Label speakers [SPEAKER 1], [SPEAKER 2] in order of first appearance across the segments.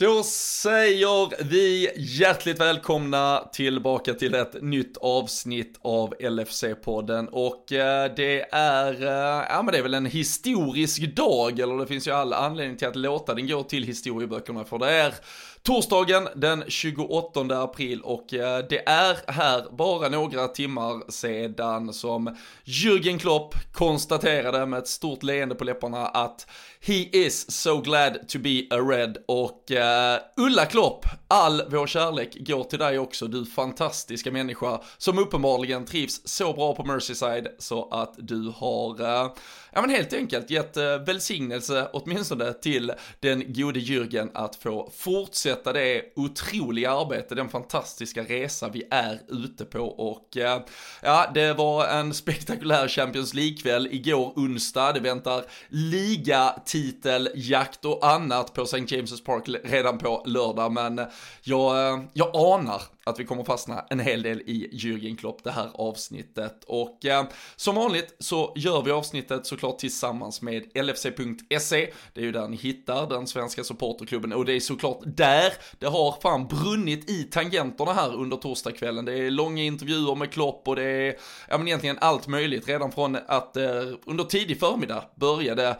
[SPEAKER 1] Då säger vi hjärtligt välkomna tillbaka till ett nytt avsnitt av LFC-podden och eh, det är, eh, ja men det är väl en historisk dag, eller det finns ju all anledning till att låta den gå till historieböckerna för det är Torsdagen den 28 april och eh, det är här bara några timmar sedan som Jürgen Klopp konstaterade med ett stort leende på läpparna att He is so glad to be a red och uh, Ulla Klopp, all vår kärlek går till dig också, du fantastiska människa som uppenbarligen trivs så bra på Merseyside så att du har uh, ja men helt enkelt gett välsignelse åtminstone till den gode Jürgen att få fortsätta det otroliga arbete, den fantastiska resa vi är ute på och eh, ja, det var en spektakulär Champions League-kväll igår onsdag, det väntar ligatiteljakt och annat på St. James' Park redan på lördag, men jag, eh, jag anar att vi kommer fastna en hel del i Jürgen Klopp det här avsnittet. Och eh, som vanligt så gör vi avsnittet såklart tillsammans med LFC.se. Det är ju där ni hittar den svenska supporterklubben och det är såklart där det har fan brunnit i tangenterna här under torsdagskvällen. Det är långa intervjuer med Klopp och det är ja, men egentligen allt möjligt redan från att eh, under tidig förmiddag började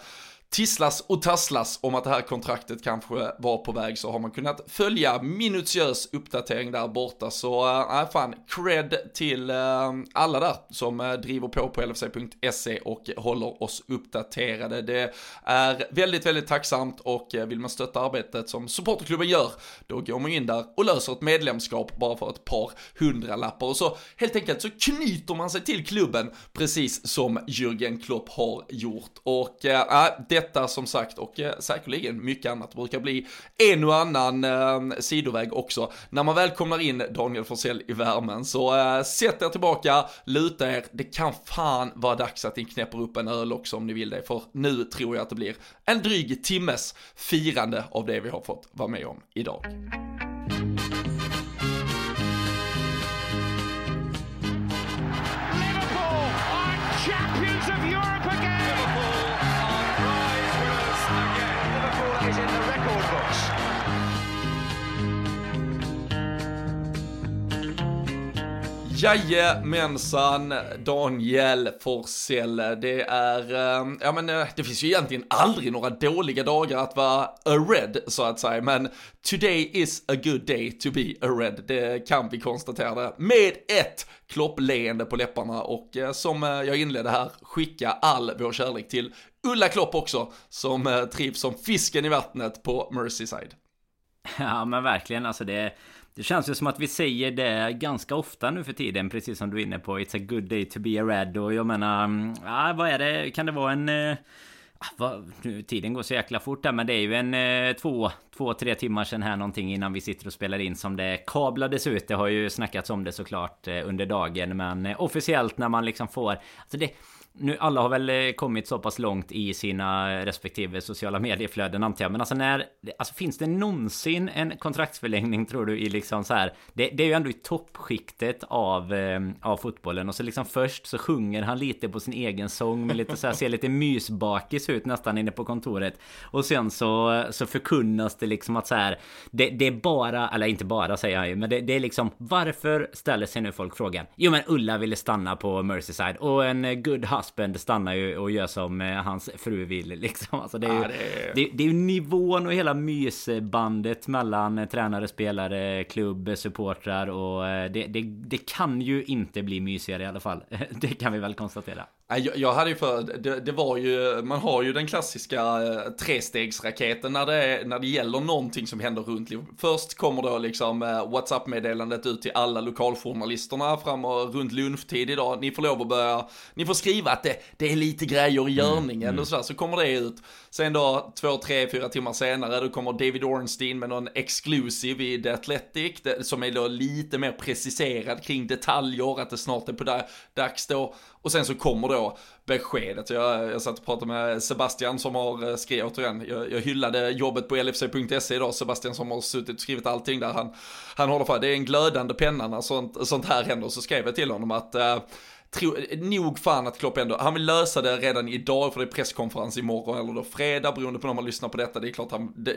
[SPEAKER 1] tisslas och tasslas om att det här kontraktet kanske var på väg så har man kunnat följa minutiös uppdatering där borta. Så äh, fan, cred till äh, alla där som äh, driver på på lfc.se och håller oss uppdaterade. Det är väldigt, väldigt tacksamt och vill man stötta arbetet som supporterklubben gör, då går man in där och löser ett medlemskap bara för ett par hundralappar och så helt enkelt så knyter man sig till klubben precis som Jürgen Klopp har gjort och äh, det detta som sagt och eh, säkerligen mycket annat brukar bli en och annan eh, sidoväg också. När man välkomnar in Daniel Forsell i värmen så eh, sätt er tillbaka, luta er, det kan fan vara dags att ni knäpper upp en öl också om ni vill det, för nu tror jag att det blir en dryg timmes firande av det vi har fått vara med om idag. Jajamensan, Daniel Forsell. Det är, eh, ja men eh, det finns ju egentligen aldrig några dåliga dagar att vara a red så att säga, men today is a good day to be a red. Det kan vi konstatera det med ett kloppleende på läpparna och eh, som eh, jag inledde här, skicka all vår kärlek till Ulla Klopp också, som eh, trivs som fisken i vattnet på Merseyside.
[SPEAKER 2] Ja men verkligen, alltså det det känns ju som att vi säger det ganska ofta nu för tiden, precis som du är inne på. It's a good day to be a red. Och jag menar, mm, ja, vad är det? Kan det vara en... Eh, ah, Va? nu, tiden går så jäkla fort där men det är ju en eh, två, två, tre timmar sedan här någonting innan vi sitter och spelar in som det kablades ut. Det har ju snackats om det såklart eh, under dagen men eh, officiellt när man liksom får... Alltså det, nu alla har väl eh, kommit så pass långt i sina respektive sociala medieflöden antar jag. Men alltså när... Alltså finns det någonsin en kontraktsförlängning tror du i liksom så här? Det, det är ju ändå i toppskiktet av, eh, av fotbollen. Och så liksom först så sjunger han lite på sin egen sång med lite så här, ser lite mysbakis ut nästan inne på kontoret. Och sen så, så förkunnas det liksom att så här... Det, det är bara, eller inte bara säger han ju, men det, det är liksom varför ställer sig nu folk frågan? Jo men Ulla ville stanna på Merseyside och en eh, good husband husband stannar ju och gör som eh, hans fru vill liksom. Alltså det, är ju, ja, det. Det, det är ju nivån och hela mysbandet mellan tränare, spelare, klubb, supportrar och eh, det, det, det kan ju inte bli mysigare i alla fall. Det kan vi väl konstatera.
[SPEAKER 1] Jag, jag hade ju för, det, det, var ju, man har ju den klassiska eh, trestegsraketen när det, när det gäller någonting som händer runt. Först kommer då liksom eh, WhatsApp-meddelandet ut till alla lokaljournalisterna fram och runt lunchtid idag. Ni får lov att börja, ni får skriva att det, det är lite grejer i mm, görningen mm. och sådär, så kommer det ut. Sen då två, tre, fyra timmar senare, då kommer David Ornstein med någon exclusive i The Athletic, som är då lite mer preciserad kring detaljer, att det snart är på dags då. Och sen så kommer då beskedet. Jag, jag satt och pratade med Sebastian som har eh, skrivit, återigen, jag, jag hyllade jobbet på lfc.se idag, Sebastian som har suttit och skrivit allting där. Han, han håller för det är en glödande penna när sånt, sånt här händer. Så skrev jag till honom att uh, tro, nog fan att Klopp ändå, han vill lösa det redan idag för det är presskonferens imorgon eller då fredag beroende på när man lyssnar på detta. Det är klart han, det,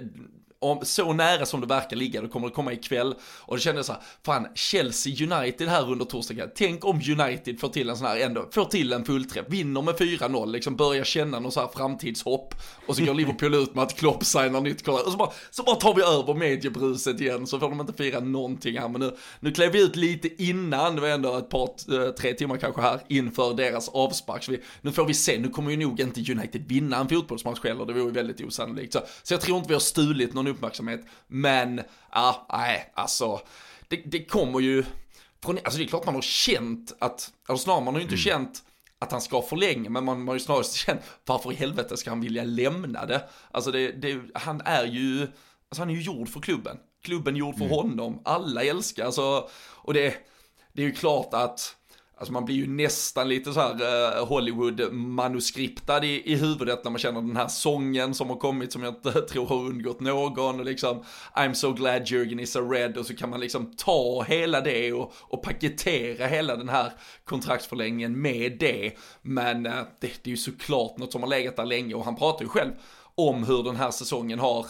[SPEAKER 1] om, så nära som det verkar ligga, det kommer det komma ikväll. Och det kändes så här, fan Chelsea United här under torsdagen, tänk om United får till en sån här ändå, får till en fullträff, vinner med 4-0, liksom börjar känna någon sån här framtidshopp. Och så går Liverpool ut med att Klopp signar nytt kolla. Och så bara, så bara tar vi över mediebruset igen, så får de inte fira någonting här. Men nu, nu klev vi ut lite innan, det var ändå ett par, eh, tre timmar kanske här, inför deras avspark. Så vi, nu får vi se, nu kommer ju nog inte United vinna en fotbollsmatch heller, det vore väldigt osannolikt. Så, så jag tror inte vi har stulit någon uppmärksamhet, men, ja, nej, alltså, det, det kommer ju, från, alltså det är klart man har känt att, eller snarare man har ju inte mm. känt att han ska förlänga, men man har ju snarare känt varför i helvete ska han vilja lämna det? Alltså det, det han är ju, alltså han är ju gjord för klubben. Klubben gjord för mm. honom, alla älskar, alltså, och det, det är ju klart att Alltså man blir ju nästan lite så här eh, Hollywood-manuskriptad i, i huvudet när man känner den här sången som har kommit som jag inte tror har undgått någon och liksom I'm so glad Jürgen is a red och så kan man liksom ta hela det och, och paketera hela den här kontraktsförlängningen med det. Men eh, det, det är ju såklart något som har legat där länge och han pratar ju själv om hur den här säsongen har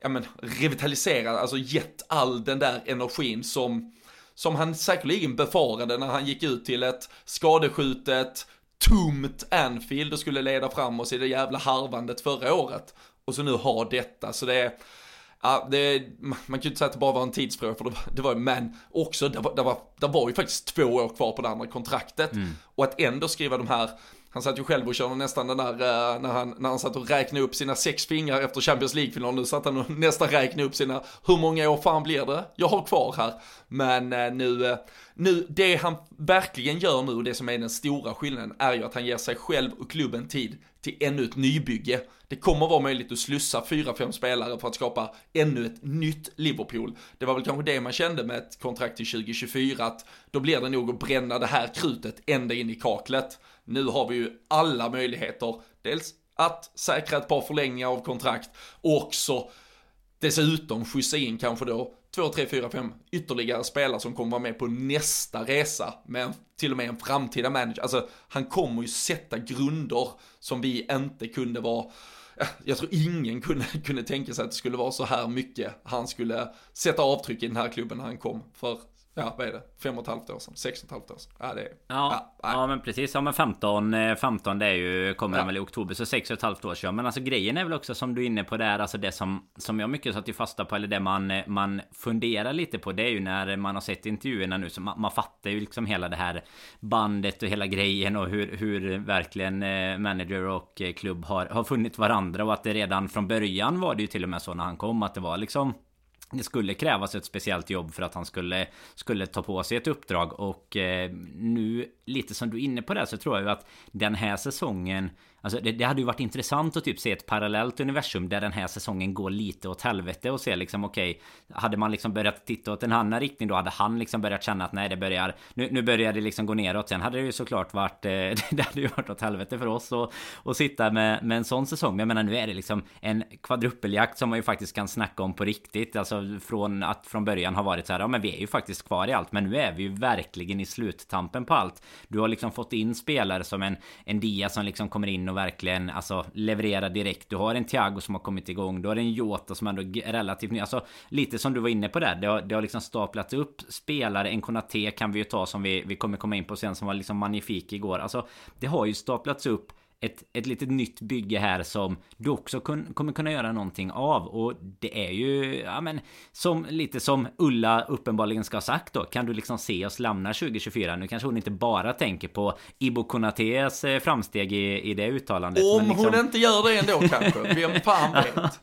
[SPEAKER 1] ja men revitaliserat, alltså gett all den där energin som som han säkerligen befarade när han gick ut till ett skadeskjutet, tomt Anfield och skulle leda fram oss i det jävla harvandet förra året. Och så nu har detta, så det är, ja, det, man kan ju inte säga att det bara var en tidsfråga, för det var, det var men också, det var, det, var, det var ju faktiskt två år kvar på det andra kontraktet. Mm. Och att ändå skriva de här han satt ju själv och körde nästan den där, uh, när, han, när han satt och räknade upp sina sex fingrar efter Champions League-finalen. Nu satt han och nästan räknade upp sina, hur många år fan blir det? Jag har kvar här. Men uh, nu, uh, nu, det han verkligen gör nu, och det som är den stora skillnaden, är ju att han ger sig själv och klubben tid till ännu ett nybygge. Det kommer vara möjligt att slussa fyra, fem spelare för att skapa ännu ett nytt Liverpool. Det var väl kanske det man kände med ett kontrakt till 2024, att då blir det nog att bränna det här krutet ända in i kaklet. Nu har vi ju alla möjligheter, dels att säkra ett par förlängningar av kontrakt och också dessutom skjutsa in kanske då två, tre, fyra, fem ytterligare spelare som kommer vara med på nästa resa med till och med en framtida manager. Alltså han kommer ju sätta grunder som vi inte kunde vara jag tror ingen kunde, kunde tänka sig att det skulle vara så här mycket han skulle sätta avtryck i den här klubben när han kom för ja, vad är det? Fem och ett halvt år sedan? Sex och ett halvt år sedan? Ja, det är...
[SPEAKER 2] Ja, ja, ja men precis. Ja, men 15, 15 det är ju, kommer ja. väl i oktober, så sex och ett halvt år sedan. Men alltså grejen är väl också som du är inne på där, alltså det som, som jag mycket satt i fasta på, eller det man, man funderar lite på, det är ju när man har sett intervjuerna nu, så man, man fattar ju liksom hela det här bandet och hela grejen och hur, hur verkligen eh, manager och eh, klubb har, har funnit varandra och att det redan från början var det ju till och med så när han kom att det var liksom det skulle krävas ett speciellt jobb för att han skulle, skulle ta på sig ett uppdrag. Och eh, nu lite som du är inne på det så tror jag ju att den här säsongen Alltså det, det, hade ju varit intressant att typ se ett parallellt universum där den här säsongen går lite åt helvete och se liksom okej okay, Hade man liksom börjat titta åt en annan riktning då hade han liksom börjat känna att nej det börjar Nu, nu börjar det liksom gå neråt. Sen hade det ju såklart varit eh, Det hade ju varit åt helvete för oss och, och sitta med, med en sån säsong. Men jag menar nu är det liksom en kvadrupeljakt som man ju faktiskt kan snacka om på riktigt. Alltså från att från början ha varit så här Ja men vi är ju faktiskt kvar i allt Men nu är vi ju verkligen i sluttampen på allt. Du har liksom fått in spelare som en En Dia som liksom kommer in och verkligen alltså, leverera direkt. Du har en Thiago som har kommit igång. Du har en Jota som ändå är relativt ny. Alltså lite som du var inne på där. Det har, det har liksom staplats upp spelare. En Konate kan vi ju ta som vi, vi kommer komma in på sen som var liksom magnifik igår. Alltså det har ju staplats upp ett, ett litet nytt bygge här som du också kun, kommer kunna göra någonting av. Och det är ju, ja men, som lite som Ulla uppenbarligen ska ha sagt då. Kan du liksom se oss lämna 2024? Nu kanske hon inte bara tänker på Ibo Konatés eh, framsteg i, i det uttalandet.
[SPEAKER 1] Om liksom... hon inte gör det ändå kanske, vem fan vet?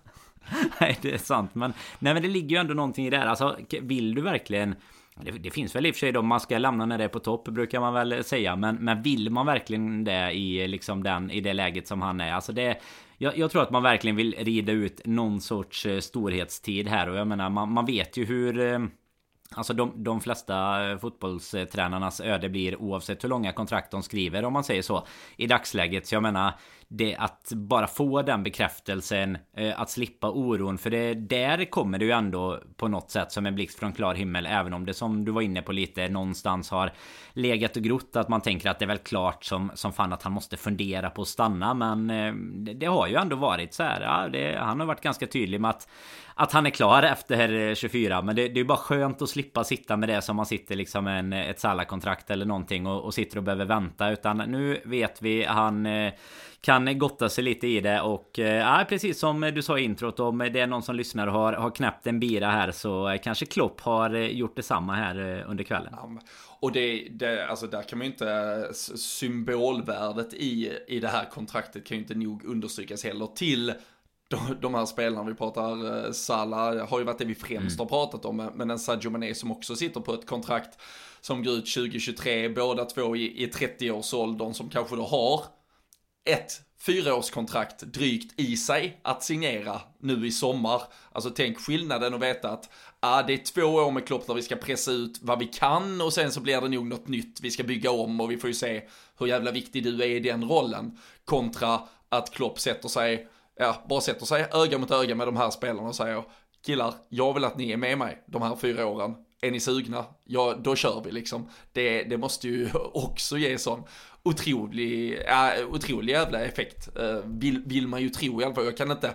[SPEAKER 2] nej, det är sant. Men, nej, men det ligger ju ändå någonting i det här. Alltså, vill du verkligen det, det, finns väl i och för sig då man ska lämna när det är på topp brukar man väl säga. Men, men vill man verkligen det i, liksom den, i det läget som han är? Alltså det, jag, jag, tror att man verkligen vill rida ut någon sorts eh, storhetstid här. Och jag menar man, man vet ju hur... Eh, Alltså de, de flesta fotbollstränarnas öde blir oavsett hur långa kontrakt de skriver om man säger så. I dagsläget. Så jag menar det, att bara få den bekräftelsen, eh, att slippa oron. För det, där kommer det ju ändå på något sätt som en blixt från klar himmel. Även om det som du var inne på lite någonstans har legat och grott. Att man tänker att det är väl klart som, som fan att han måste fundera på att stanna. Men eh, det, det, har ju ändå varit så här. Ja, det, han har varit ganska tydlig med att att han är klar efter 24 Men det, det är bara skönt att slippa sitta med det som man sitter liksom en, ett Salah-kontrakt eller någonting och, och, sitter och behöver vänta Utan nu vet vi han eh, kan gotta sig lite i det och äh, precis som du sa i introt om det är någon som lyssnar och har, har knäppt en bira här så kanske Klopp har eh, gjort detsamma här under kvällen.
[SPEAKER 1] Och det, det, alltså där kan man ju inte, symbolvärdet i, i det här kontraktet kan ju inte nog understrykas heller till de, de här spelarna, vi pratar eh, Salah, har ju varit det vi främst mm. har pratat om, men en Sadio Mané som också sitter på ett kontrakt som går ut 2023, båda två i, i 30-årsåldern som kanske då har ett fyraårskontrakt drygt i sig att signera nu i sommar. Alltså tänk skillnaden att veta att ah, det är två år med Klopp där vi ska pressa ut vad vi kan och sen så blir det nog något nytt vi ska bygga om och vi får ju se hur jävla viktig du är i den rollen. Kontra att Klopp sätter sig ja, bara sätter sig öga mot öga med de här spelarna och säger killar, jag vill att ni är med mig de här fyra åren. Är ni sugna? Ja, då kör vi liksom. Det, det måste ju också ge sån otrolig, ja, otrolig jävla effekt. Äh, vill, vill man ju tro i alla fall. Jag kan inte,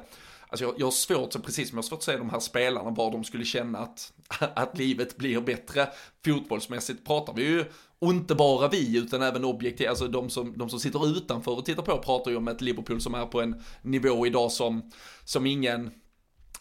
[SPEAKER 1] Alltså jag, jag har svårt, precis som jag har svårt att se de här spelarna, var de skulle känna att, att livet blir bättre. Fotbollsmässigt pratar vi ju, och inte bara vi, utan även objektivt, alltså de som, de som sitter utanför och tittar på pratar ju om ett Liverpool som är på en nivå idag som, som ingen,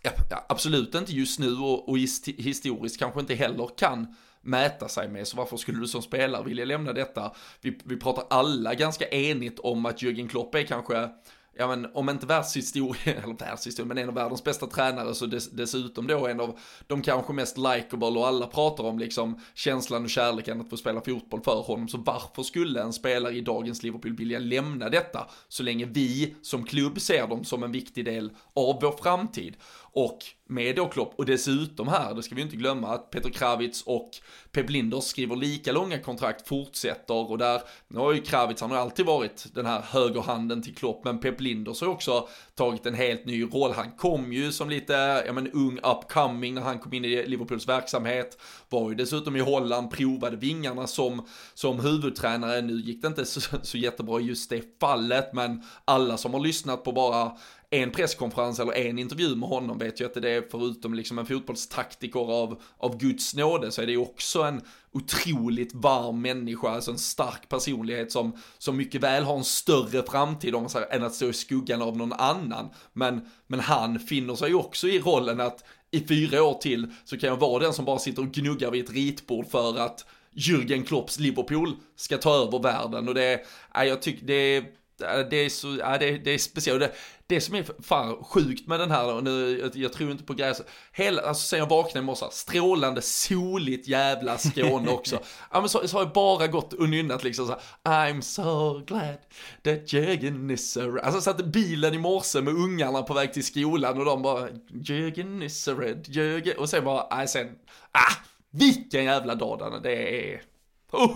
[SPEAKER 1] ja, absolut inte just nu och, och historiskt kanske inte heller kan mäta sig med, så varför skulle du som spelare vilja lämna detta? Vi, vi pratar alla ganska enigt om att Jürgen Klopp är kanske ja men om inte världshistorien, eller världshistorien, men en av världens bästa tränare så dess, dessutom då en av de kanske mest likeable och alla pratar om liksom känslan och kärleken att få spela fotboll för honom. Så varför skulle en spelare i dagens Liverpool vilja lämna detta så länge vi som klubb ser dem som en viktig del av vår framtid? Och med då Klopp, och dessutom här, det ska vi inte glömma att Peter Kravitz och Pep Linders skriver lika långa kontrakt, fortsätter. Och där, nu har ju Kravitz, han har alltid varit den här högerhanden till Klopp, men Pep Linders har också tagit en helt ny roll. Han kom ju som lite, ja men ung upcoming när han kom in i Liverpools verksamhet, var ju dessutom i Holland, provade vingarna som, som huvudtränare, nu gick det inte så, så jättebra just det fallet, men alla som har lyssnat på bara en presskonferens eller en intervju med honom vet jag att det är förutom liksom en fotbollstaktiker av, av Guds nåde så är det ju också en otroligt varm människa, alltså en stark personlighet som, som mycket väl har en större framtid om man säger, än att stå i skuggan av någon annan. Men, men han finner sig ju också i rollen att i fyra år till så kan jag vara den som bara sitter och gnuggar vid ett ritbord för att Jürgen Klopps Liverpool ska ta över världen och det, är, jag tycker det är det är så, ja, det, det är speciellt. Det, det som är fan sjukt med den här, och nu, jag, jag tror inte på gräs, hela, alltså sen jag vaknade i morse, strålande soligt jävla Skåne också. ja men så, så har jag bara gått och nynnat liksom så här, I'm so glad that Jürgen is a Alltså satt bilen i morse med ungarna på väg till skolan och de bara, Jürgen is a red, Jürgen, och sen bara, nej sen, ah, vilken jävla dag det är, oh,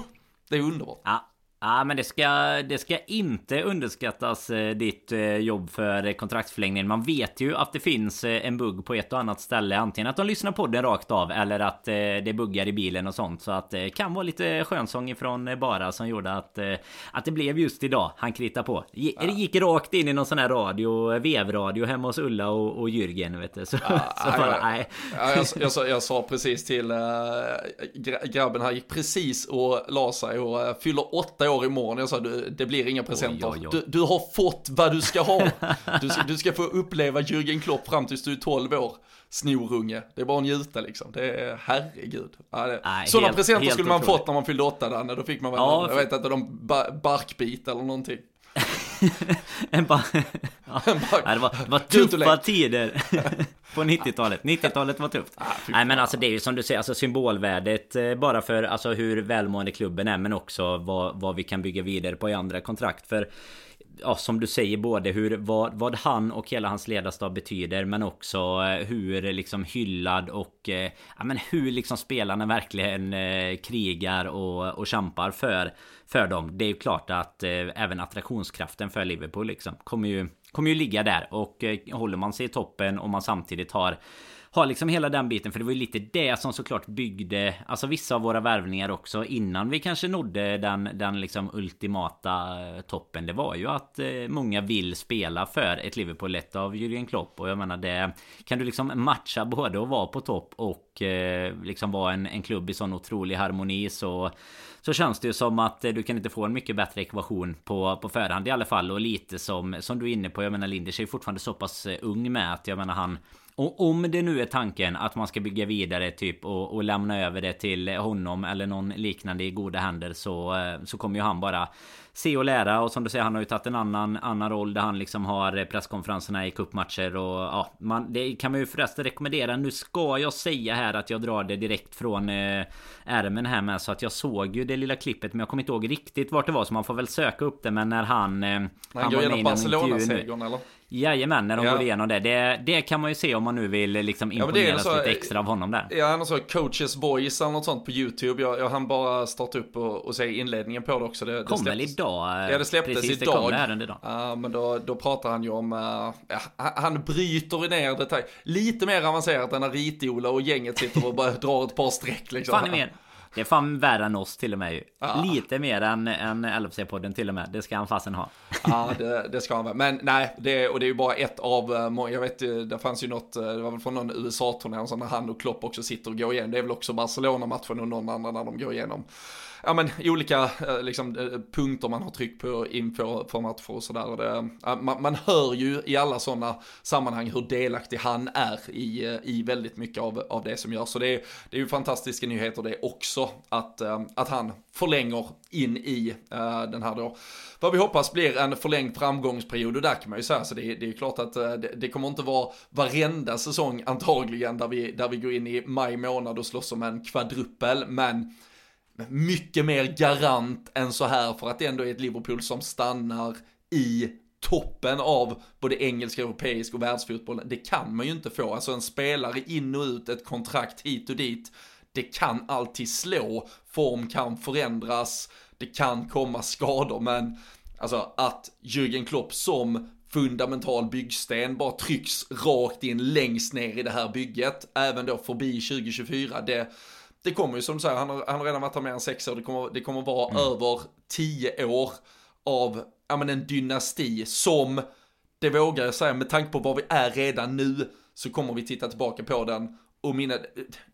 [SPEAKER 1] det är underbart.
[SPEAKER 2] Ja. Ja men det ska, det ska inte underskattas eh, ditt eh, jobb för kontraktsförlängningen. Man vet ju att det finns eh, en bugg på ett och annat ställe. Antingen att de lyssnar på den rakt av eller att det buggar i bilen och sånt. Så att det kan vara lite skönsång ifrån Bara som gjorde att, att det blev just idag. Han kritar på. Det gick rakt in i någon sån här radio, vevradio hemma hos Ulla och, och Jürgen vet du. Så, ja, så bara,
[SPEAKER 1] nej. Ja, jag, jag, sa, jag sa precis till äh, grabben här, gick precis och la sig och äh, fyller åtta år imorgon. Jag sa det blir inga presenter. Oj, oj, oj. Du, du, har fått vad du ska ha. Du ska, du ska få uppleva Jürgen Klopp fram tills du är 12 år. Snorunge. Det är bara att njuta liksom. Det är herregud. Ja, det, Nej, sådana helt, presenter helt skulle man otroligt. fått när man fyllde åtta Danne. Då fick man väl, ja, jag vet inte, de barkbit eller någonting.
[SPEAKER 2] en ba ja. en det, var, det var tuffa tider på 90-talet. 90-talet var tufft. Ah, Nej men alltså det är ju som du säger, alltså symbolvärdet eh, bara för alltså hur välmående klubben är men också vad, vad vi kan bygga vidare på i andra kontrakt. För ja, som du säger både hur vad, vad han och hela hans ledarstab betyder men också eh, hur liksom hyllad och eh, ja, men hur liksom spelarna verkligen eh, krigar och, och kämpar för för dem. Det är ju klart att eh, även attraktionskraften för Liverpool liksom kommer ju kommer ju ligga där och eh, håller man sig i toppen och man samtidigt har har liksom hela den biten för det var ju lite det som såklart byggde Alltså vissa av våra värvningar också innan vi kanske nådde den, den liksom ultimata eh, toppen Det var ju att eh, många vill spela för ett Liverpool lett av Jürgen Klopp och jag menar det Kan du liksom matcha både att vara på topp och eh, liksom vara en, en klubb i sån otrolig harmoni så så känns det ju som att du kan inte få en mycket bättre ekvation på, på förhand i alla fall och lite som som du är inne på. Jag menar Linders är ju fortfarande så pass ung med att jag menar han och om det nu är tanken att man ska bygga vidare typ och, och lämna över det till honom eller någon liknande i goda händer så, eh, så kommer ju han bara se och lära och som du säger han har ju tagit en annan, annan roll där han liksom har presskonferenserna i kuppmatcher och ja, man, det kan man ju förresten rekommendera. Nu ska jag säga här att jag drar det direkt från eh, ärmen här med så att jag såg ju det lilla klippet men jag kommer inte ihåg riktigt vart det var så man får väl söka upp det men när han... Eh, han,
[SPEAKER 1] han går igenom Barcelona-segern eller?
[SPEAKER 2] Jajamän, när de ja. går igenom det. det. det. kan man ju se om man nu vill liksom imponeras ja, lite extra av honom där.
[SPEAKER 1] Ja, han har så Coaches Boys eller något sånt på YouTube. Jag, jag hann bara starta upp och, och se inledningen på det också. Det,
[SPEAKER 2] kom väl idag?
[SPEAKER 1] Ja, det släpptes Precis, idag.
[SPEAKER 2] Det kom idag.
[SPEAKER 1] Ja, men då, då pratar han ju om, uh, han bryter ner detaljer. Lite mer avancerat än när Riti-Ola och gänget sitter och bara drar ett par streck liksom.
[SPEAKER 2] Fan mer. Det är fan värre än oss till och med ju. Ja. Lite mer än, än LFC-podden till och med. Det ska han fasen ha.
[SPEAKER 1] Ja, det, det ska han väl. Men nej, det, och det är ju bara ett av eh. Jag vet, det fanns ju något, eh, det var väl från någon USA-turné, när han och Klopp också sitter och går igenom. Det är väl också Barcelona-matchen och någon annan när de går igenom ja, men, olika eh, liksom, eh, punkter man har tryckt på inför för matcher och sådär. Man, man hör ju i alla sådana sammanhang hur delaktig han är i, eh, i väldigt mycket av, av det som görs. Så det är, det är ju fantastiska nyheter det också, att, att han förlänger in i uh, den här då, vad vi hoppas blir en förlängd framgångsperiod och där kan man ju säga så det, det är klart att det, det, kommer inte vara varenda säsong antagligen där vi, där vi går in i maj månad och slåss om en kvadrupel, men mycket mer garant än så här för att det ändå är ett Liverpool som stannar i toppen av både engelsk, europeisk och världsfotboll. Det kan man ju inte få. Alltså en spelare in och ut, ett kontrakt hit och dit. Det kan alltid slå, form kan förändras, det kan komma skador, men alltså att Jürgen Klopp som fundamental byggsten bara trycks rakt in längst ner i det här bygget, även då förbi 2024, det det kommer ju som du säger, han har, han har redan varit här mer än sex år, det kommer, det kommer vara mm. över tio år av ja, men en dynasti som, det vågar jag säga, med tanke på var vi är redan nu, så kommer vi titta tillbaka på den och minna,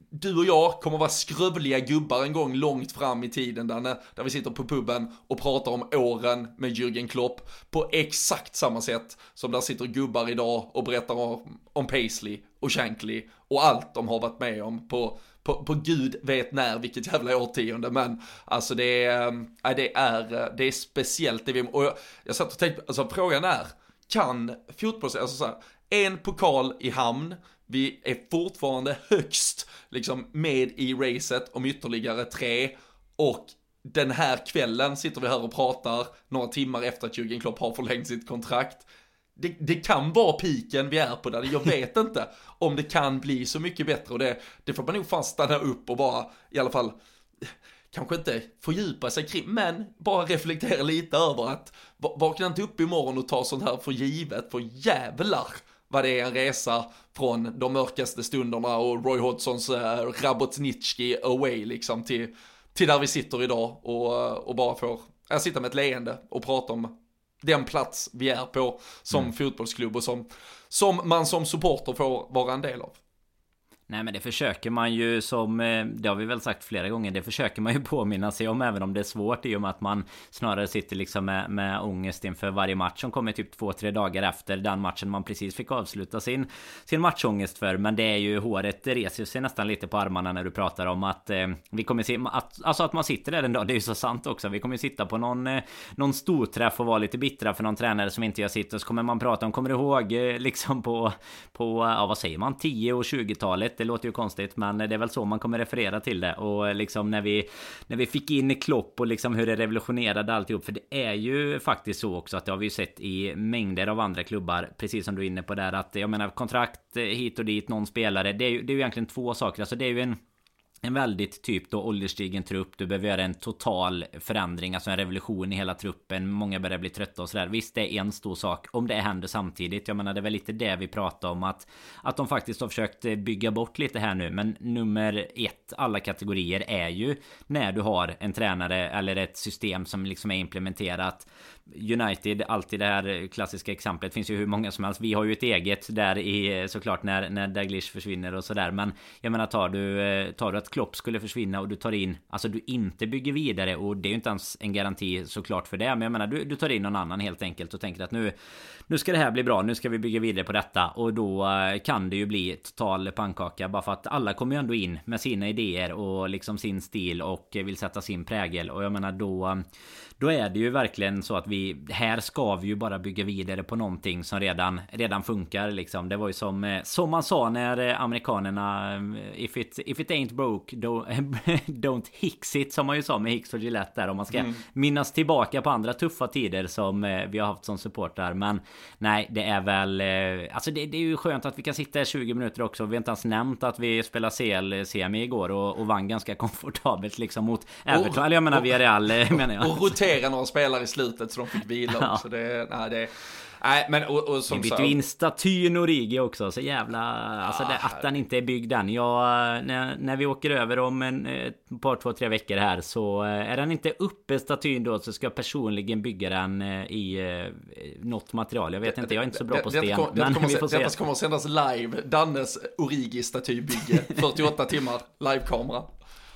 [SPEAKER 1] du och jag kommer vara skrövliga gubbar en gång långt fram i tiden där, där vi sitter på puben och pratar om åren med Jürgen Klopp på exakt samma sätt som där sitter gubbar idag och berättar om, om Paisley och Shankly och allt de har varit med om på på, på gud vet när, vilket jävla årtionde, men alltså det är, äh, det är, eh, det är speciellt. Det vi, och jag, jag satt och tänkte, alltså frågan är, kan fotbolls, alltså så här, en pokal i hamn, vi är fortfarande högst liksom med i racet om ytterligare tre och den här kvällen sitter vi här och pratar några timmar efter att Jürgen Klopp har förlängt sitt kontrakt det, det, kan vara piken vi är på där, jag vet inte om det kan bli så mycket bättre. Och det, det får man nog fan stanna upp och bara i alla fall kanske inte fördjupa sig kring, men bara reflektera lite över att vakna inte upp imorgon och ta sånt här för givet, för jävlar vad det är en resa från de mörkaste stunderna och Roy Hodgsons eh, äh, Rabotnitski away liksom till, till där vi sitter idag och, och bara får äh, sitta med ett leende och prata om den plats vi är på som mm. fotbollsklubb och som, som man som supporter får vara en del av.
[SPEAKER 2] Nej men det försöker man ju som eh, Det har vi väl sagt flera gånger Det försöker man ju påminna sig om Även om det är svårt i och med att man Snarare sitter liksom med, med ångest inför varje match Som kommer typ två, tre dagar efter Den matchen man precis fick avsluta sin Sin matchångest för. Men det är ju håret Det reser sig nästan lite på armarna när du pratar om att eh, Vi kommer se att, Alltså att man sitter där en dag Det är ju så sant också. Vi kommer sitta på någon eh, Någon storträff och vara lite bittra för någon tränare som inte jag sitter Så kommer man prata om Kommer du ihåg eh, liksom på På Ja vad säger man 10 och 20-talet det låter ju konstigt men det är väl så man kommer referera till det. Och eh, liksom när vi, när vi fick in Klopp och liksom hur det revolutionerade alltihop. För det är ju faktiskt så också att det har vi ju sett i mängder av andra klubbar. Precis som du är inne på där att jag menar kontrakt eh, hit och dit, någon spelare. Det är ju, det är ju egentligen två saker. Alltså det är ju en en väldigt typ då ålderstigen trupp. Du behöver göra en total förändring, alltså en revolution i hela truppen. Många börjar bli trötta och sådär. Visst, det är en stor sak om det händer samtidigt. Jag menar, det är väl lite det vi pratar om att att de faktiskt har försökt bygga bort lite här nu. Men nummer ett, alla kategorier är ju när du har en tränare eller ett system som liksom är implementerat. United, alltid det här klassiska exemplet. Finns ju hur många som helst. Vi har ju ett eget där i såklart när, när Daglish försvinner och sådär. Men jag menar tar du, eh, tar du att Klopp skulle försvinna och du tar in, alltså du inte bygger vidare och det är ju inte ens en garanti såklart för det. Men jag menar du, du tar in någon annan helt enkelt och tänker att nu, nu ska det här bli bra. Nu ska vi bygga vidare på detta och då eh, kan det ju bli total pannkaka bara för att alla kommer ju ändå in med sina idéer och liksom sin stil och vill sätta sin prägel och jag menar då eh, då är det ju verkligen så att vi här ska vi ju bara bygga vidare på någonting som redan redan funkar liksom. Det var ju som eh, som man sa när eh, amerikanerna eh, if it if it ain't broke don't, don't hicks it som man ju sa med Hicks och Gillette där om man ska mm. minnas tillbaka på andra tuffa tider som vi har haft som supportrar. Men nej, det är väl alltså det, det, är ju skönt att vi kan sitta i 20 minuter också. Vi har inte ens nämnt att vi spelade CL-semi igår och, och vann ganska komfortabelt liksom mot Everton. Eller jag menar Villarreal menar jag.
[SPEAKER 1] Och rotera några spelare i slutet så de fick vila ja. också. Det, nej, det, nej, men och, och som
[SPEAKER 2] Vi bytte in statyn Origi också, så jävla... Alltså det, att den inte är byggd än. Jag, när, när vi åker över om en ett par, två, tre veckor här så eh, är den inte uppe statyn då så ska jag personligen bygga den eh, i eh, något material. Jag vet inte, jag är inte så bra på sten.
[SPEAKER 1] Det, men kommer, vi får se. Detta kommer att sändas live. Dannes Origi-statybygge. 48 timmar livekamera.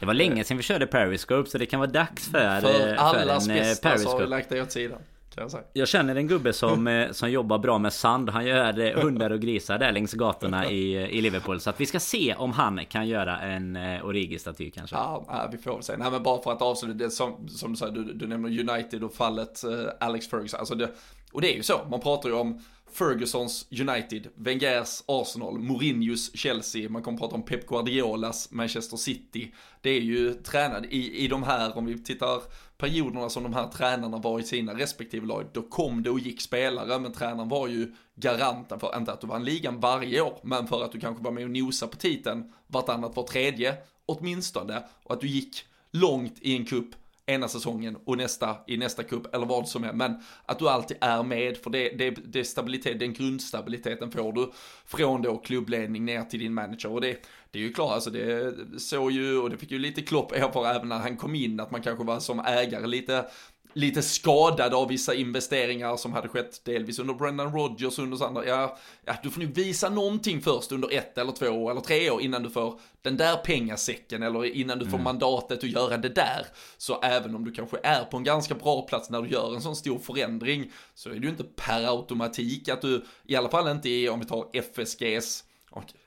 [SPEAKER 2] Det var länge sedan vi körde Periscope så det kan vara dags för,
[SPEAKER 1] för, alla för en eh, bästa Periscope. så har vi lagt det åt sidan. Jag,
[SPEAKER 2] jag, känner en gubbe som, eh, som jobbar bra med sand. Han gör eh, hundar och grisar där längs gatorna i, i Liverpool. Så att vi ska se om han kan göra en Origi-staty kanske.
[SPEAKER 1] Ja, vi får väl se. Nej men bara för att avsluta det som, som du säger, du, du nämner United och fallet Alex Ferguson. Alltså det, och det är ju så, man pratar ju om Fergusons United, Wengers Arsenal, Mourinhos Chelsea, man kommer prata om Pep Guardiolas Manchester City. Det är ju tränad i, i de här, om vi tittar perioderna som de här tränarna var i sina respektive lag, då kom det och gick spelare, men tränaren var ju garanten för, inte att du vann ligan varje år, men för att du kanske var med och nosa på titeln vartannat, var tredje, åtminstone, och att du gick långt i en kupp ena säsongen och nästa i nästa cup eller vad som är. Men att du alltid är med för det, det, det stabilitet, den grundstabiliteten får du från då klubbledning ner till din manager och det, det är ju klart, alltså det såg ju och det fick ju lite klopp erfara även när han kom in att man kanske var som ägare lite lite skadad av vissa investeringar som hade skett delvis under Brendan Rodgers under andra. Ja, ja, du får nu visa någonting först under ett eller två eller tre år innan du får den där pengasäcken eller innan du får mm. mandatet att göra det där. Så även om du kanske är på en ganska bra plats när du gör en sån stor förändring så är det ju inte per automatik att du, i alla fall inte i, om vi tar FSGs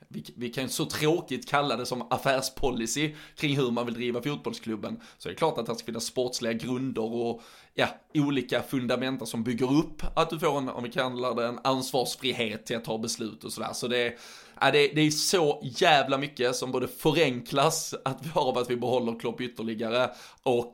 [SPEAKER 1] vi, vi kan ju så tråkigt kalla det som affärspolicy kring hur man vill driva fotbollsklubben. Så det är klart att det ska finnas sportsliga grunder och ja, olika fundamenta som bygger upp att du får en, om vi kallar det en ansvarsfrihet till att ta beslut och sådär. Så det är, ja, det, det är så jävla mycket som både förenklas att vi har av att vi behåller Klopp ytterligare och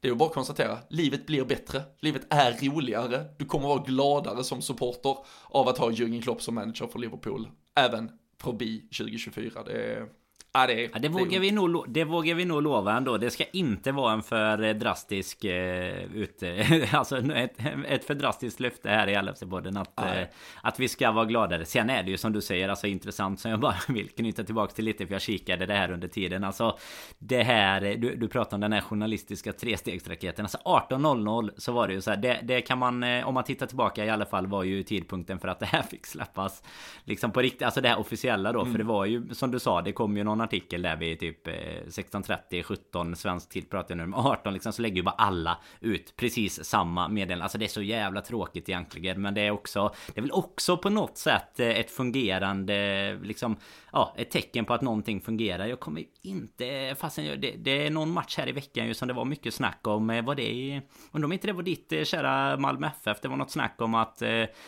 [SPEAKER 1] det är bara att konstatera, livet blir bättre, livet är roligare, du kommer vara gladare som supporter av att ha Jürgen Klopp som manager för Liverpool, även förbi 2024. Det är,
[SPEAKER 2] Ja, det, ja, det, vågar det, vi nog, det vågar vi nog lova ändå. Det ska inte vara en för drastisk eh, ut, alltså ett, ett för drastiskt löfte här i LFC-podden att, eh, att vi ska vara gladare. Sen är det ju som du säger alltså intressant som jag bara vill knyta tillbaka till lite för jag kikade det här under tiden. Alltså det här, du, du pratar om den här journalistiska trestegsraketen. Alltså 18.00 så var det ju så här. Det, det kan man, eh, om man tittar tillbaka i alla fall var ju tidpunkten för att det här fick släppas. Liksom på riktigt, alltså det här officiella då. Mm. För det var ju som du sa, det kom ju någon någon artikel där vi typ eh, 16.30, 17 svensk tid pratar jag nu 18 liksom så lägger ju bara alla ut precis samma meddelande. Alltså det är så jävla tråkigt egentligen. Men det är också, det är väl också på något sätt eh, ett fungerande liksom ja, ett tecken på att någonting fungerar. Jag kommer inte... Fastän det, det är någon match här i veckan ju som det var mycket snack om. Eh, var det... Undrar om inte det var ditt kära Malmö FF. Det var något snack om att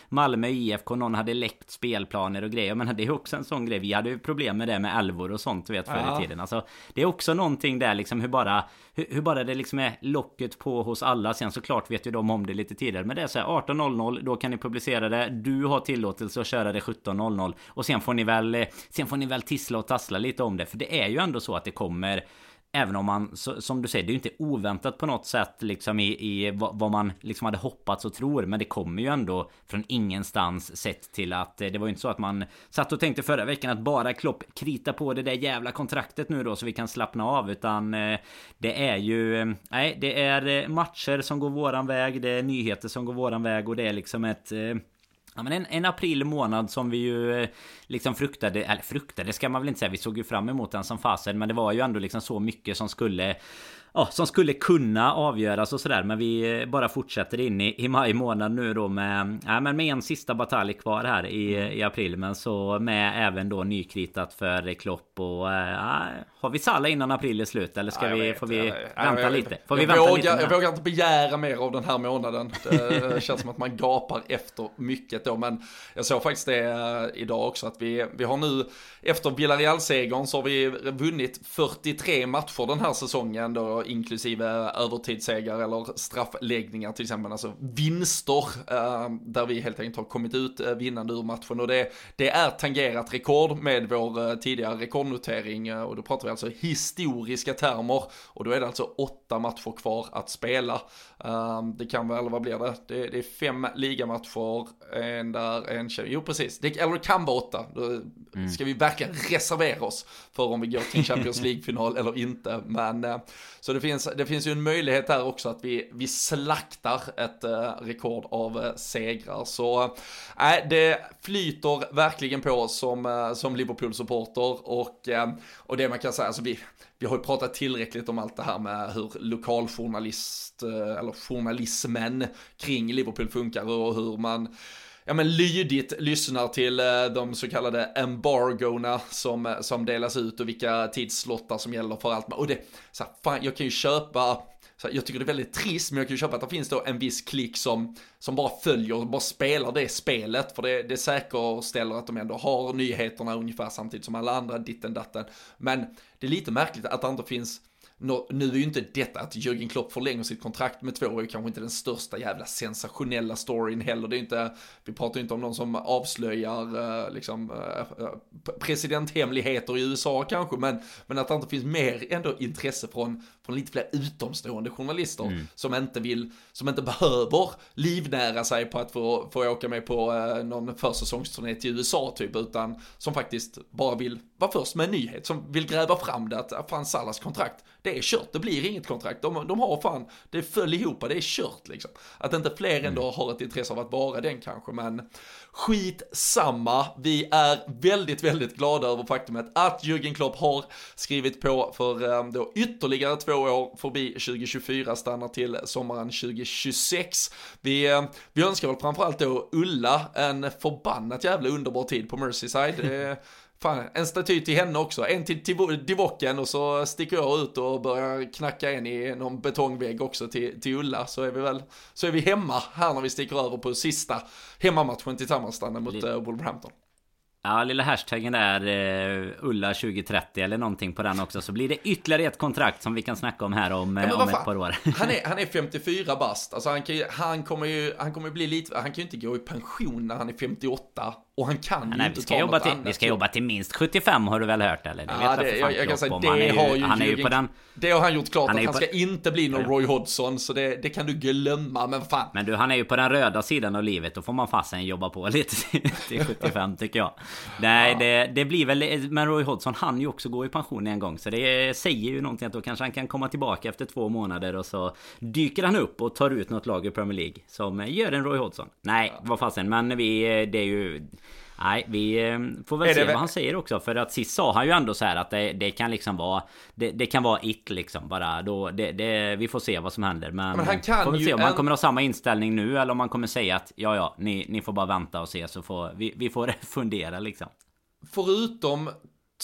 [SPEAKER 2] Malmö IFK, någon hade läckt spelplaner och grejer. Men det är också en sån grej. Vi hade ju problem med det med älvor och sånt, vet, förr i tiden. Alltså, det är också någonting där liksom hur bara... Hur, hur, bara det liksom är locket på hos alla. Sen såklart vet ju de om det lite tidigare. Men det är så här 18.00, då kan ni publicera det. Du har tillåtelse att köra det 17.00. Och sen får ni väl... Sen får ni väl tissla och tassla lite om det. För det är ju ändå så att det kommer Även om man, som du säger, det är ju inte oväntat på något sätt liksom i, i vad man liksom hade hoppats och tror. Men det kommer ju ändå från ingenstans sett till att eh, det var ju inte så att man satt och tänkte förra veckan att bara Klopp krita på det där jävla kontraktet nu då så vi kan slappna av. Utan eh, det är ju, eh, nej, det är matcher som går våran väg. Det är nyheter som går våran väg och det är liksom ett Ja men en, en, april månad som vi ju eh, liksom fruktade, eller fruktade ska man väl inte säga, vi såg ju fram emot den som fasen Men det var ju ändå liksom så mycket som skulle ja, som skulle kunna avgöras och sådär. Men vi eh, bara fortsätter in i, i maj månad nu då med, ja, men med en sista batalj kvar här i, i april. Men så med även då nykritat för Klopp och äh, har vi Salla innan april är slut? Eller ska ja, vi, får vi jag, vänta jag, lite? Får
[SPEAKER 1] vi vänta vågar, lite jag vågar inte begära mer av den här månaden. Det känns som att man gapar efter mycket då. Men jag såg faktiskt det eh, idag också att vi, vi har nu efter Villarreal-segern så har vi vunnit 43 matcher den här säsongen då inklusive övertidssegrar eller straffläggningar till exempel, alltså vinster eh, där vi helt enkelt har kommit ut eh, vinnande ur matchen. Och det, det är tangerat rekord med vår eh, tidigare rekordnotering. Och då pratar vi alltså historiska termer. Och då är det alltså åtta matcher kvar att spela. Det kan väl, vad blir det? Det, det är fem ligamatcher, en där, en jo precis, det, eller det kan vara åtta. Då mm. ska vi verkligen reservera oss för om vi går till en Champions League-final eller inte. Men så det finns, det finns ju en möjlighet där också att vi, vi slaktar ett eh, rekord av eh, segrar. Så äh, det flyter verkligen på som, eh, som Liverpool-supporter och, eh, och det man kan säga, alltså vi, vi har ju pratat tillräckligt om allt det här med hur lokaljournalist, eh, eller journalismen kring Liverpool funkar och hur man ja men lydigt lyssnar till eh, de så kallade embargona som, eh, som delas ut och vilka tidslottar som gäller för allt. Och det, så här, fan jag kan ju köpa så jag tycker det är väldigt trist, men jag kan ju köpa att det finns då en viss klick som, som bara följer och bara spelar det spelet, för det, det säkerställer att de ändå har nyheterna ungefär samtidigt som alla andra, ditten datten. Men det är lite märkligt att det inte finns nu är ju inte detta att Jürgen Klopp förlänger sitt kontrakt med två år kanske inte den största jävla sensationella storyn heller. Det är inte, vi pratar ju inte om någon som avslöjar eh, liksom eh, eh, presidenthemligheter i USA kanske, men, men att det inte finns mer ändå intresse från, från lite fler utomstående journalister mm. som inte vill, som inte behöver livnära sig på att få, få åka med på någon försäsongsturné till USA typ, utan som faktiskt bara vill vara först med en nyhet, som vill gräva fram det att fan Salas kontrakt, det är kört, det blir inget kontrakt. De, de har fan, det föll ihop, det är kört liksom. Att inte fler ändå mm. har ett intresse av att vara den kanske, men skit samma. Vi är väldigt, väldigt glada över faktumet att Jürgen Klopp har skrivit på för um, då ytterligare två år förbi 2024, stannar till sommaren 2026. Vi, uh, vi önskar väl framförallt då Ulla en förbannat jävla underbar tid på Merseyside. Fan, en staty till henne också, en till, till Divocken och så sticker jag ut och börjar knacka en i någon betongvägg också till, till Ulla så är vi väl, så är vi hemma här när vi sticker över på sista hemmamatchen tillsammans där mot uh, Wolverhampton.
[SPEAKER 2] Ja, lilla hashtaggen är uh, Ulla 2030 eller någonting på den också. Så blir det ytterligare ett kontrakt som vi kan snacka om här om, ja, om ett par år.
[SPEAKER 1] han, är, han är 54 bast. Alltså han, kan, han kommer ju, han kommer bli lite, han kan ju inte gå i pension när han är 58. Och han kan
[SPEAKER 2] Nej,
[SPEAKER 1] ju inte
[SPEAKER 2] vi ska ta jobba något till, annat. Vi ska jobba till minst 75 har du väl hört eller? Det
[SPEAKER 1] ja, det, jag, jag kan säga, det har ju, han är ju på den, Det har han gjort klart han att han ska på, inte bli någon Roy Hodgson. Så det, det, kan du glömma, men fan.
[SPEAKER 2] Men du, han är ju på den röda sidan av livet. Då får man fasen jobba på lite till 75 tycker jag. Nej, ja. det, det, blir väl... Men Roy Hodgson han ju också gå i pension en gång. Så det säger ju någonting att då kanske han kan komma tillbaka efter två månader och så dyker han upp och tar ut något lag i Premier League. Som gör en Roy Hodgson. Nej, ja. vad fasen. Men vi, det är ju... Nej, vi eh, får väl
[SPEAKER 1] Är
[SPEAKER 2] se vad han säger också. För att sist sa han ju ändå så här att det, det kan liksom vara... Det, det kan vara it liksom. Bara då... Det, vi får se vad som händer. Men,
[SPEAKER 1] Men han kan
[SPEAKER 2] får väl se om han
[SPEAKER 1] en-
[SPEAKER 2] kommer ha samma inställning nu. Eller om han kommer säga att ja, ja, ni, ni får bara vänta och se så får vi, vi får fundera liksom.
[SPEAKER 1] Förutom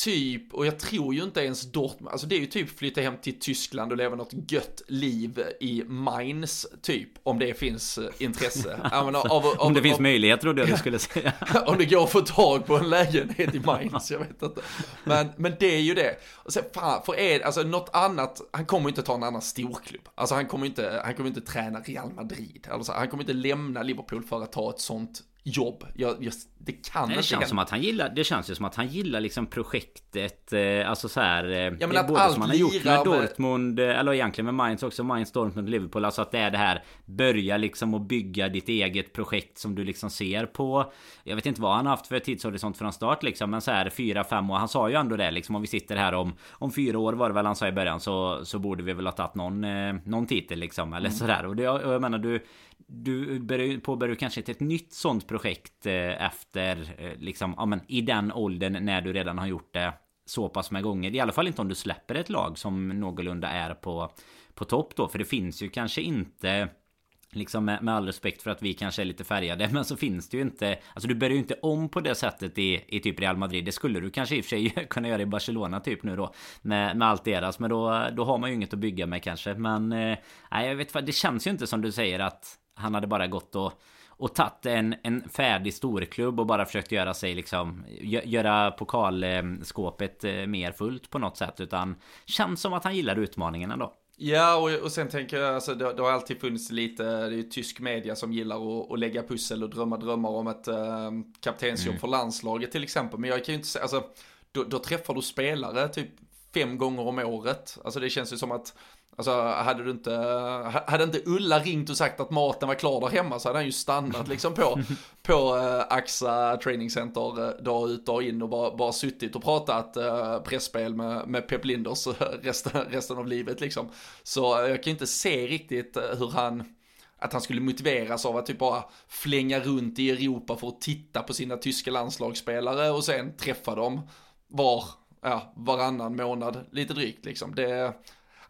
[SPEAKER 1] typ, och jag tror ju inte ens Dortmund, alltså det är ju typ flytta hem till Tyskland och leva något gött liv i Mainz, typ, om det finns eh, intresse. Menar, av, av,
[SPEAKER 2] Om det finns
[SPEAKER 1] av,
[SPEAKER 2] möjligheter då det du skulle säga.
[SPEAKER 1] om det går att få tag på en lägenhet i Mainz, jag vet inte. Men, men det är ju det. Och sen, fan, för er, alltså något annat, han kommer inte ta en annan storklubb. Alltså han kommer inte, han kommer inte träna Real Madrid. Alltså, han kommer inte lämna Liverpool för att ta ett sånt jobb. Jag, jag, det kan
[SPEAKER 2] Det
[SPEAKER 1] inte
[SPEAKER 2] känns som att han gillar, det känns ju som att han gillar liksom projektet, eh, alltså så här. Eh,
[SPEAKER 1] men
[SPEAKER 2] det är
[SPEAKER 1] att
[SPEAKER 2] både
[SPEAKER 1] allt
[SPEAKER 2] som han har gjort med- Dortmund, eh, eller egentligen med Mainz också, Mainz, Dortmund, Liverpool. Alltså att det är det här, börja liksom att bygga ditt eget projekt som du liksom ser på. Jag vet inte vad han har haft för tidshorisont från start liksom, men så här fyra, fem år. Han sa ju ändå det liksom, om vi sitter här om, om fyra år var det väl han sa i början, så, så borde vi väl ha tagit någon, eh, någon titel liksom, eller
[SPEAKER 1] Mm.
[SPEAKER 2] sådär. Och det, och jag menar du, du påbörjar kanske ett nytt sånt projekt eh, efter eh, liksom, ja men i den åldern när du redan har gjort det så pass med gånger. I alla fall inte om du släpper ett lag som någorlunda är på, på topp då. För det finns ju kanske inte Liksom med, med all respekt för att vi kanske är lite färgade Men så finns det ju inte Alltså du börjar ju inte om på det sättet i, i typ Real Madrid Det skulle du kanske i och för sig kunna göra i Barcelona typ nu då Med, med allt deras Men då, då har man ju inget att bygga med kanske Men eh, Nej jag vet vad Det känns ju inte som du säger att han hade bara gått och och tagit en, en färdig storklubb och bara försökt göra sig liksom gö- Göra pokalskåpet eh, mer fullt på något sätt Utan Känns som att han gillar utmaningarna då
[SPEAKER 1] Ja, och, och sen tänker jag, alltså, det, det har alltid funnits lite, det är ju tysk media som gillar att, att lägga pussel och drömma drömmar om ett äh, kaptensjobb för landslaget till exempel. Men jag kan ju inte säga, alltså, då, då träffar du spelare typ fem gånger om året. Alltså det känns ju som att, alltså hade du inte, hade inte Ulla ringt och sagt att maten var klar där hemma så hade han ju stannat liksom på, på äh, AXA Training Center äh, dag ut dag in och bara, bara suttit och pratat äh, pressspel med, med Pep Linders resten, resten av livet liksom. Så jag kan inte se riktigt hur han, att han skulle motiveras av att typ bara flänga runt i Europa för att titta på sina tyska landslagsspelare och sen träffa dem var, ja, varannan månad, lite drygt liksom. Det,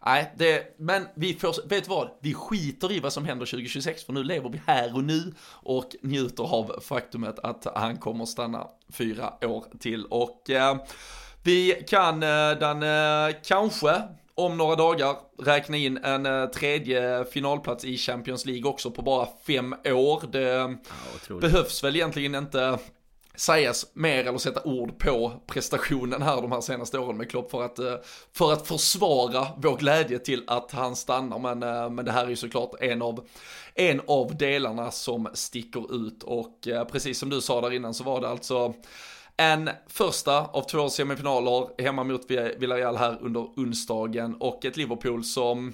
[SPEAKER 1] nej, det, men vi får, vet vad? Vi skiter i vad som händer 2026 för nu lever vi här och nu och njuter av faktumet att han kommer stanna fyra år till och eh, vi kan eh, den eh, kanske om några dagar räkna in en eh, tredje finalplats i Champions League också på bara fem år. Det
[SPEAKER 2] Ja,
[SPEAKER 1] behövs väl egentligen inte sägas mer eller sätta ord på prestationen här de här senaste åren med Klopp för att, eh, för att försvara vår glädje till att han stannar. Men, eh, men det här är ju såklart en av, en av delarna som sticker ut och eh, precis som du sa där innan så var det alltså en första av två semifinaler hemma mot Villarreal här under onsdagen och ett Liverpool som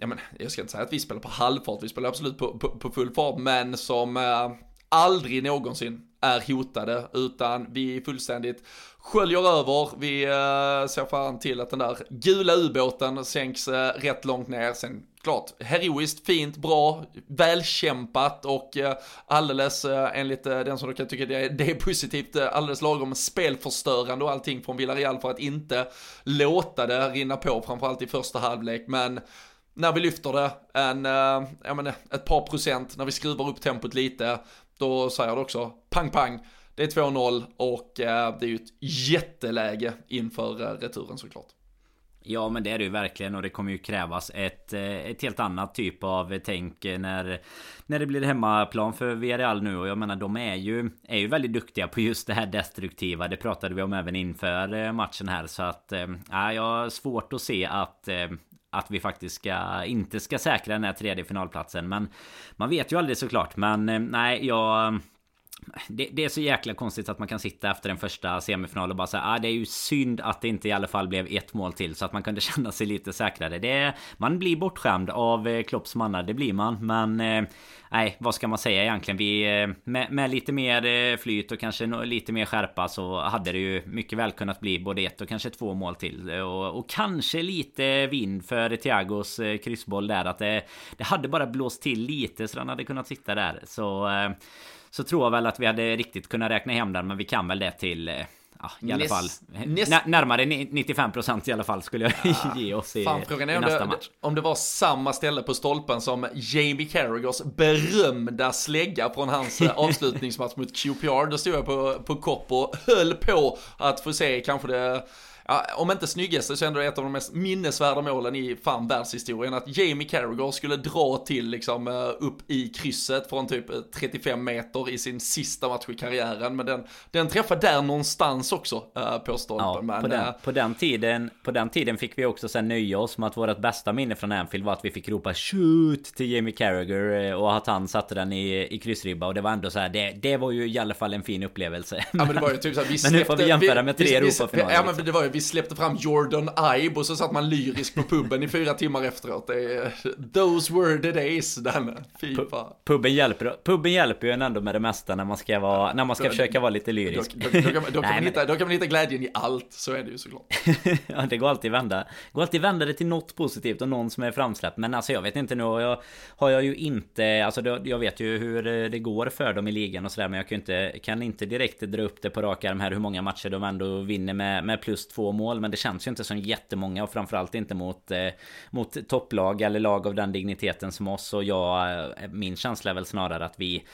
[SPEAKER 1] ja, men, jag ska inte säga att vi spelar på halvfart, vi spelar absolut på, på, på full fart, men som eh, aldrig någonsin är hotade, utan vi fullständigt sköljer över, vi eh, ser fan till att den där gula ubåten sänks eh, rätt långt ner, sen klart, heroiskt, fint, bra, välkämpat och eh, alldeles enligt den som du kan tycka det är, det är positivt, alldeles lagom spelförstörande och allting från Villarreal för att inte låta det rinna på, framförallt i första halvlek, men när vi lyfter det en, jag menar, ett par procent, när vi skruvar upp tempot lite, då säger det också pang pang. Det är 2-0 och eh, det är ju ett jätteläge inför eh, returen såklart.
[SPEAKER 2] Ja men det är det ju verkligen och det kommer ju krävas ett, eh, ett helt annat typ av tänk när, när det blir hemmaplan för Villarreal nu och jag menar de är ju, är ju väldigt duktiga på just det här destruktiva. Det pratade vi om även inför matchen här så att äh, jag har svårt att se att äh, att vi faktiskt ska, inte ska säkra den här tredje finalplatsen Men Man vet ju aldrig såklart. Men eh, nej jag det, det, är så jäkla konstigt att man kan sitta efter den första semifinalen och bara säga ah, det är ju synd att det inte i alla fall blev ett mål till så att man kunde känna sig lite säkrare. Det, man blir bortskämd av eh, Klopps mannar, det blir man. Men eh, nej, vad ska man säga egentligen? Vi, eh, med, med, lite mer eh, flyt och kanske lite mer skärpa så hade det ju mycket väl kunnat bli både ett och kanske två mål till. Och, och kanske lite vind för Thiagos kryssboll där. Att det, det hade bara blåst till lite så den hade kunnat sitta där. Så så tror jag väl att vi hade riktigt kunnat räkna hem den. Men vi kan väl det till eh, Ja, i alla fall. Näst... Närmare 95% i alla fall skulle jag ja. ge oss i, Fan, frågan är i
[SPEAKER 1] om
[SPEAKER 2] nästa
[SPEAKER 1] det,
[SPEAKER 2] match.
[SPEAKER 1] Om det var samma ställe på stolpen som Jamie Carragers berömda slägga från hans eh, avslutningsmatch mot QPR. Då stod jag på, på kopp och höll på att få se kanske det ja, om inte snyggaste så ändå ett av de mest minnesvärda målen i fan världshistorien. Att Jamie Carragher skulle dra till liksom eh, upp i krysset från typ 35 eh, meter i sin sista match i karriären. Men den, den träffar där någonstans också äh, på stolpen. Ja, men,
[SPEAKER 2] på, den, på, den tiden, på den tiden fick vi också sen nöja oss med att vårt bästa minne från Anfield var att vi fick ropa shoot till Jamie Carragher och att han satte den i, i kryssribba. Och det var ändå så här, det, det var ju i alla fall en fin upplevelse.
[SPEAKER 1] Ja men det var ju typ så här, vi
[SPEAKER 2] släppte, Men nu får vi jämföra med tre Europafinaler.
[SPEAKER 1] Ja men det var ju, vi släppte fram Jordan Ibe och så satt man lyrisk på puben i fyra timmar efteråt. Det är, those were the days, Danne. Fy
[SPEAKER 2] Puben hjälper, puben hjälper ju en ändå med det mesta när man ska, vara, när man ska försöka vara lite lyrisk.
[SPEAKER 1] Då, då, då, kan, man, då, kan man hitta, då kan man hitta glädjen i allt, så är det ju såklart.
[SPEAKER 2] ja, det går alltid vända. går alltid vända det till något positivt och någon som är framsläppt. Men alltså jag vet inte nu har jag, har jag ju inte, alltså jag vet ju hur det går för dem i ligan och sådär. Men jag kan inte, kan inte direkt dra upp det på rak arm här hur många matcher de ändå vinner med, med plus två mål. Men det känns ju inte som jättemånga och framförallt inte mot, eh, mot topplag eller lag av den digniteten som oss. Och jag, eh, min känsla är väl snarare att vi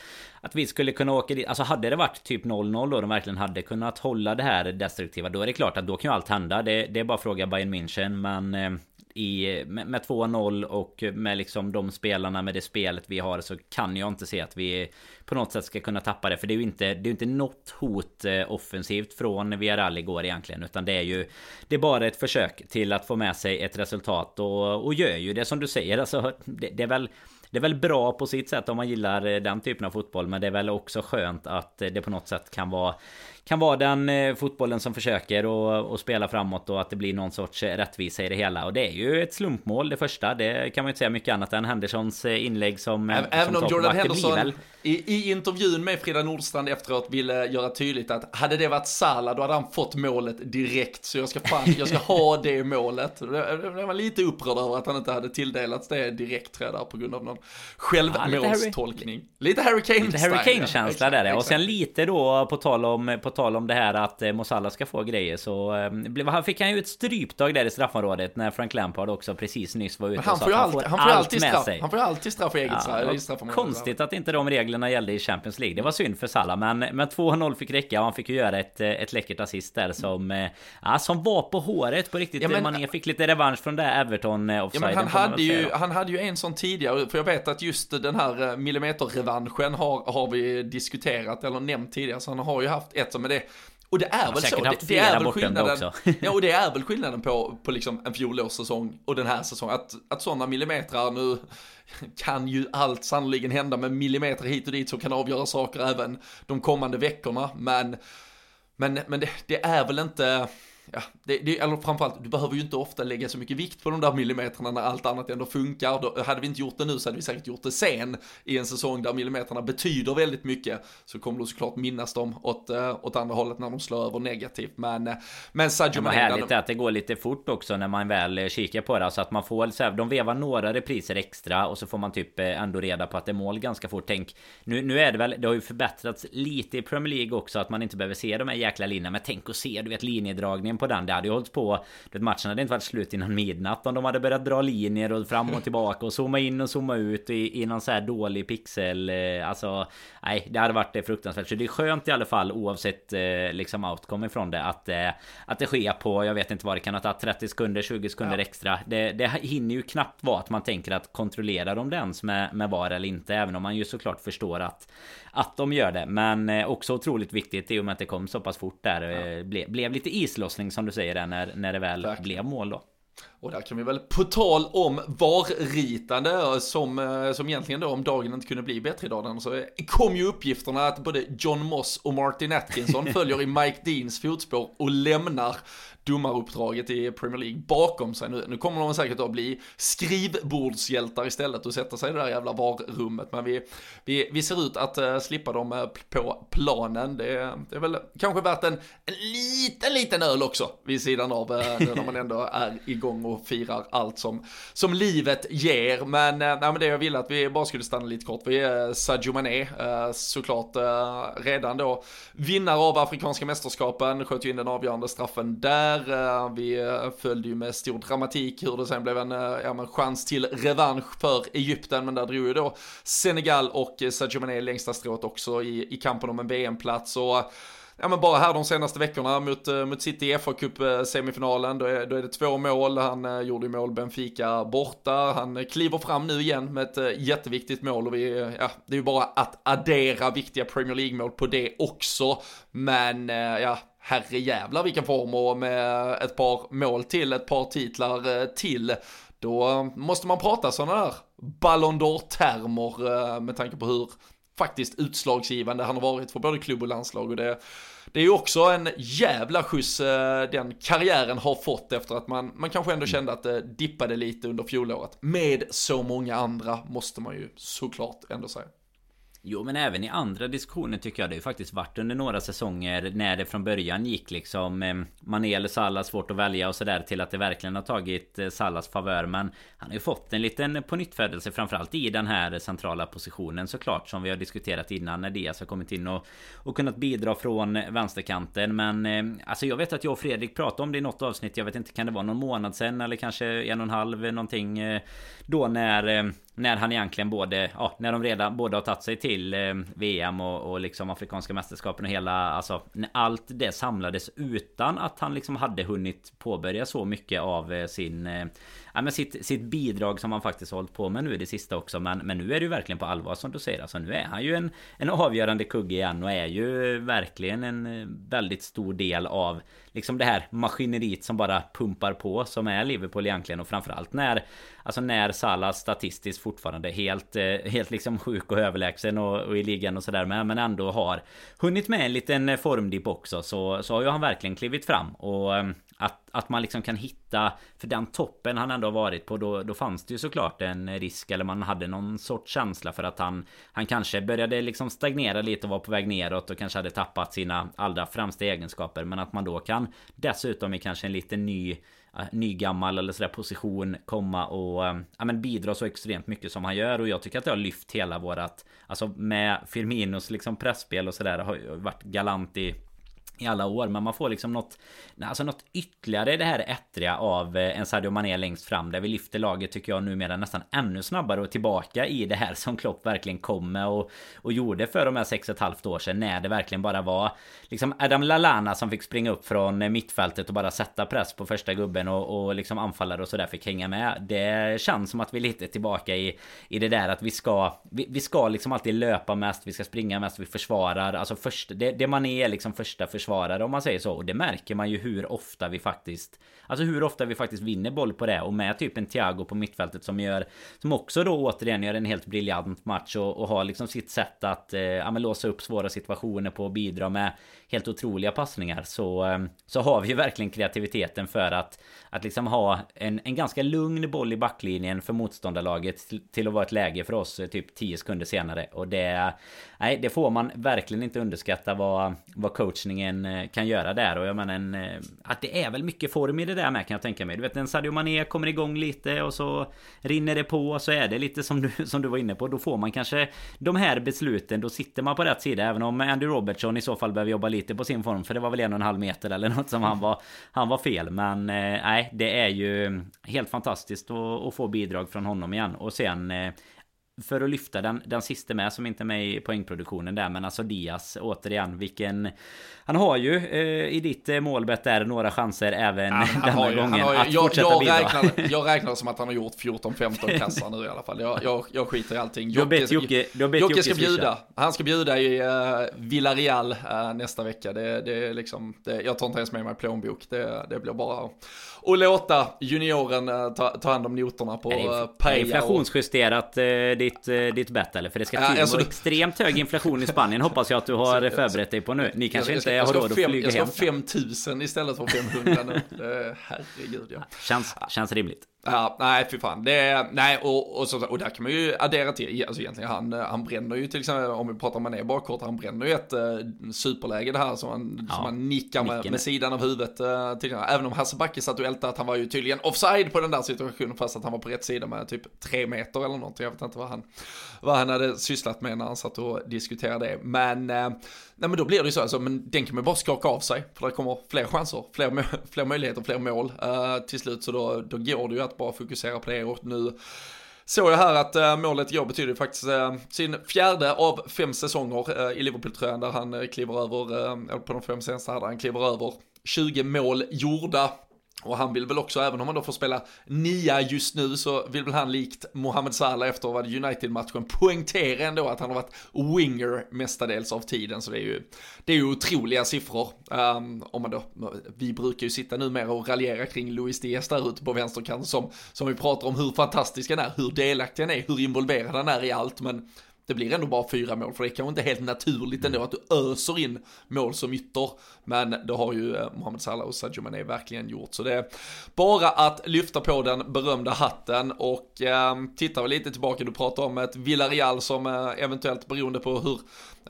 [SPEAKER 2] att vi skulle kunna åka dit. Alltså hade det varit typ 0-0 och de verkligen hade kunnat hålla det här destruktiva. Då är det klart att då kan ju allt hända. Det, det är bara att fråga Bayern München. Men eh, i, med, med 2-0 och med liksom de spelarna med det spelet vi har så kan jag inte se att vi på något sätt ska kunna tappa det. För det är ju inte, det är inte något hot eh, offensivt från Villarreal igår egentligen. Utan det är ju Det är bara ett försök till att få med sig ett resultat och, och gör ju det som du säger. Alltså det, det är väl det är väl bra på sitt sätt om man gillar eh, den typen av fotboll. Men det är väl också skönt att eh, det på något sätt kan vara kan vara den eh, fotbollen som försöker och, och spela framåt och att det blir någon sorts eh, rättvisa i det hela. Och det är ju ett slumpmål det första. Det kan man ju inte säga mycket annat än Hendersons eh, inlägg som...
[SPEAKER 1] Även
[SPEAKER 2] som
[SPEAKER 1] om Jordan Henderson i, i intervjun med Frida Nordstrand efteråt ville göra tydligt att hade det varit Salah då hade han fått målet direkt. Så jag ska fan, jag ska ha det målet. Jag var lite upprörd över att han inte hade tilldelats det direkt tror jag där på grund av någon självmålstolkning. Ja, lite Harry Kane
[SPEAKER 2] Lite Harry Kane-känsla där Och sen lite då på tal om, på tal om det här att eh, Mosalla ska få grejer så eh, han fick han ju ett stryptag där i straffområdet när Frank Lampard också precis nyss var ute
[SPEAKER 1] han och sa att han får, han får alltid straff. Sig. Han får alltid straff i eget ja,
[SPEAKER 2] straff. Konstigt att inte de reglerna gällde i Champions League. Det var synd för Salah men, men 2-0 fick räcka och han fick ju göra ett, eh, ett läckert assist där som ja, som var på håret på riktigt. Ja, men, Mané fick lite revansch från det Everton offside. Ja,
[SPEAKER 1] han hade ju han hade ju en sån tidigare för jag vet att just den här millimeterrevanschen har har vi diskuterat eller nämnt tidigare så han har ju haft ett som är det och det är väl så. Det, det, är väl skillnaden. ja, och det är väl skillnaden på, på liksom en fjolårssäsong och den här säsongen. Att, att sådana millimeter nu kan ju allt sannoliken hända med millimeter hit och dit som kan avgöra saker även de kommande veckorna. Men, men, men det, det är väl inte ja, det, det, eller framförallt, du behöver ju inte ofta lägga så mycket vikt på de där millimeterna när allt annat ändå funkar. Då, hade vi inte gjort det nu så hade vi säkert gjort det sen i en säsong där millimeterna betyder väldigt mycket. Så kommer du såklart minnas dem åt, äh, åt andra hållet när de slår över negativt. Men, äh, men Sadio
[SPEAKER 2] Mané... härligt är att det går lite fort också när man väl eh, kikar på det. Så att man får, så här, de vevar några repriser extra och så får man typ ändå reda på att det är mål ganska fort. Tänk, nu, nu är det väl, det har ju förbättrats lite i Premier League också att man inte behöver se de här jäkla linjerna. Men tänk att se, du vet linjedragningen på den. Det hade ju hållit på. Det matchen hade inte varit slut innan midnatt om de hade börjat dra linjer och fram och tillbaka och zooma in och zooma ut i, i någon så här dålig pixel. Eh, alltså, nej, det hade varit fruktansvärt. Så det är skönt i alla fall oavsett eh, liksom outcome ifrån det att eh, att det sker på. Jag vet inte vad det kan ha tagit 30 sekunder, 20 sekunder ja. extra. Det, det hinner ju knappt vara att man tänker att kontrollera de det ens med, med VAR eller inte, även om man ju såklart förstår att att de gör det. Men eh, också otroligt viktigt i och med att det kom så pass fort där. Ja. Eh, ble, blev lite islossning som du säger där när, när det väl Tack. blev mål då.
[SPEAKER 1] Och där kan vi väl på tal om VAR-ritande som, eh, som egentligen då om dagen inte kunde bli bättre idag så kom ju uppgifterna att både John Moss och Martin Atkinson följer i Mike Deans fotspår och lämnar domaruppdraget i Premier League bakom sig nu. Nu kommer de säkert att bli skrivbordshjältar istället och sätta sig i det där jävla VAR-rummet. Men vi, vi, vi ser ut att eh, slippa dem eh, på planen. Det, det, är väl kanske värt en, en liten, liten öl också vid sidan av eh, nu när man ändå är igång och firar allt som, som livet ger. Men, nej, men det jag ville att vi bara skulle stanna lite kort vid Sadio Mané, såklart redan då vinnare av Afrikanska mästerskapen, sköt ju in den avgörande straffen där. Vi eh, följde ju med stor dramatik hur det sen blev en eh, ja, chans till revansch för Egypten, men där drog ju då Senegal och eh, Sadio Mané längsta strået också i, i kampen om en VM-plats. Och ja men bara här de senaste veckorna mot, mot City i FA-cup-semifinalen. då är, då är det två mål, han gjorde ju mål Benfica borta, han kliver fram nu igen med ett jätteviktigt mål. Och vi, ja, det är ju bara att addera viktiga Premier League-mål på det också, men ja, herre jävlar vilken form och med ett par mål till, ett par titlar eh, till, då måste man prata sådana där Ballon d'Or-termer eh, med tanke på hur faktiskt utslagsgivande han har varit för både klubb och landslag och det, det är ju också en jävla skjuts eh, den karriären har fått efter att man, man kanske ändå kände att det dippade lite under fjolåret. Med så många andra måste man ju såklart ändå säga.
[SPEAKER 2] Jo men även i andra diskussioner tycker jag det har faktiskt varit under några säsonger när det från början gick liksom ehm, Mané eller Salah svårt att välja och sådär till att det verkligen har tagit eh, Salahs favör. Men Han har ju fått en liten pånyttfödelse framförallt i den här centrala positionen såklart som vi har diskuterat innan när Diaz har kommit in och, och kunnat bidra från vänsterkanten. Men ehm, Alltså jag vet att jag och Fredrik pratade om det i något avsnitt. Jag vet inte kan det vara någon månad sen eller kanske en och en halv eh, någonting eh, Då när ehm, när han egentligen både, ja, när de redan både har tagit sig till eh, VM och, och liksom Afrikanska mästerskapen och hela, alltså allt det samlades utan att han liksom hade hunnit påbörja så mycket av eh, sin eh, ja, men sitt, sitt bidrag som han faktiskt hållit på med nu i det sista också. Men, men nu är det ju verkligen på allvar som du säger. Alltså nu är han ju en, en avgörande kugge igen och är ju verkligen en eh, väldigt stor del av liksom det här maskineriet som bara pumpar på som är Liverpool egentligen och framförallt när Alltså när Salah statistiskt fortfarande helt, eh, helt liksom sjuk och överlägsen och, och i ligan och sådär men, men ändå har hunnit med en liten eh, formdipp också så, så har ju han verkligen klivit fram och att, att man liksom kan hitta För den toppen han ändå har varit på då, då fanns det ju såklart en risk Eller man hade någon sorts känsla för att han Han kanske började liksom stagnera lite och var på väg neråt och kanske hade tappat sina allra främsta egenskaper. Men att man då kan Dessutom i kanske en lite ny eh, Nygammal eller sådär position komma och eh, ja, men bidra så extremt mycket som han gör. Och jag tycker att det har lyft hela vårat Alltså med Firminos liksom pressspel och sådär har varit galant i i alla år men man får liksom något Alltså något ytterligare i det här ettriga av eh, en Sadio Mané längst fram Där vi lyfter laget tycker jag numera nästan ännu snabbare och tillbaka i det här som Klopp verkligen kom med och, och gjorde för de här sex och ett halvt år sedan När det verkligen bara var Liksom Adam Lalana som fick springa upp från eh, mittfältet och bara sätta press på första gubben och, och liksom anfallare och sådär fick hänga med. Det känns som att vi är lite tillbaka i I det där att vi ska Vi, vi ska liksom alltid löpa mest Vi ska springa mest Vi försvarar. Alltså först Det, det man är liksom första försvarare försvarare om man säger så. Och det märker man ju hur ofta vi faktiskt Alltså hur ofta vi faktiskt vinner boll på det och med typ en Thiago på mittfältet som gör Som också då återigen gör en helt briljant match och, och har liksom sitt sätt att eh, ja, låsa upp svåra situationer på och bidra med helt otroliga passningar så, ehm, så har vi ju verkligen kreativiteten för att att liksom ha en, en ganska lugn boll i backlinjen för motståndarlaget till, till att vara ett läge för oss eh, typ 10 sekunder senare och det nej det får man verkligen inte underskatta vad, vad coachningen eh, kan göra där och jag menar en, eh, att det är väl mycket form i det där med kan jag tänka mig. Du vet en Sadio Mané kommer igång lite och så rinner det på och så är det lite som du, som du var inne på. Då får man kanske de här besluten. Då sitter man på rätt sida. Även om Andy Robertson i så fall behöver jobba lite på sin form. För det var väl en och en halv meter eller något som han var, han var fel. Men eh, nej, det är ju helt fantastiskt att, att få bidrag från honom igen. Och sen eh, för att lyfta den, den sista med som inte är med i poängproduktionen där Men alltså Diaz återigen vilken han har ju eh, i ditt eh, målbett där några chanser även ja, denna ju, gången ju, att
[SPEAKER 1] jag,
[SPEAKER 2] fortsätta
[SPEAKER 1] jag
[SPEAKER 2] bidra.
[SPEAKER 1] räknar, jag räknar som att han har gjort 14-15 kassar nu i alla fall. Jag, jag, jag skiter i allting.
[SPEAKER 2] Jocke, du har bett
[SPEAKER 1] Jocke ska bjuda. Han ska bjuda i uh, Villarreal uh, nästa vecka. Det, det är liksom det, Jag tar inte ens med mig plånbok. Det, det blir bara att låta junioren uh, ta, ta hand om noterna på uh, Paella
[SPEAKER 2] Inflationsjusterat uh, ditt, uh, ditt bett eller? För det ska tydligen alltså, vara extremt hög inflation i Spanien hoppas jag att du har förberett dig på nu. Ni kanske jag, jag flyga hem.
[SPEAKER 1] Jag ska ha 5000 istället för 500 nu. Herregud ja.
[SPEAKER 2] Känns, känns rimligt.
[SPEAKER 1] Ja, nej fy fan. Det, nej, och, och, så, och där kan man ju addera till, alltså egentligen han, han bränner ju till exempel, om vi pratar om Mané bakkort, han bränner ju ett uh, superläge det här som han, ja, som han nickar med, med, sidan av huvudet. Uh, till, även om Hasse Backe satt och ältade att han var ju tydligen offside på den där situationen fast att han var på rätt sida med typ tre meter eller något. Jag vet inte vad han, vad han hade sysslat med när han satt och diskuterade det. Men, eh, nej men då blir det ju så, alltså, men den kan man bara skaka av sig. För det kommer fler chanser, fler, fler möjligheter, fler mål eh, till slut. Så då, då går det ju att bara fokusera på det och nu såg jag här att eh, målet igår betyder faktiskt eh, sin fjärde av fem säsonger eh, i Liverpool-tröjan där han kliver över, på de fem senaste här, där han kliver över 20 mål gjorda. Och han vill väl också, även om han då får spela nia just nu, så vill väl han likt Mohamed Salah efter vad United-matchen poängtera ändå att han har varit winger mestadels av tiden. Så det är ju, det är ju otroliga siffror. Um, om man då, vi brukar ju sitta numera och raljera kring Luis Diaz där ute på vänsterkanten som, som vi pratar om hur fantastisk han är, hur delaktig han är, hur involverad han är i allt. Men det blir ändå bara fyra mål, för det är kanske inte helt naturligt ändå att du öser in mål som ytter. Men det har ju eh, Mohamed Salah och Sadio Mané verkligen gjort. Så det är bara att lyfta på den berömda hatten och eh, tittar vi lite tillbaka, du pratar om ett Villarreal som eh, eventuellt beroende på hur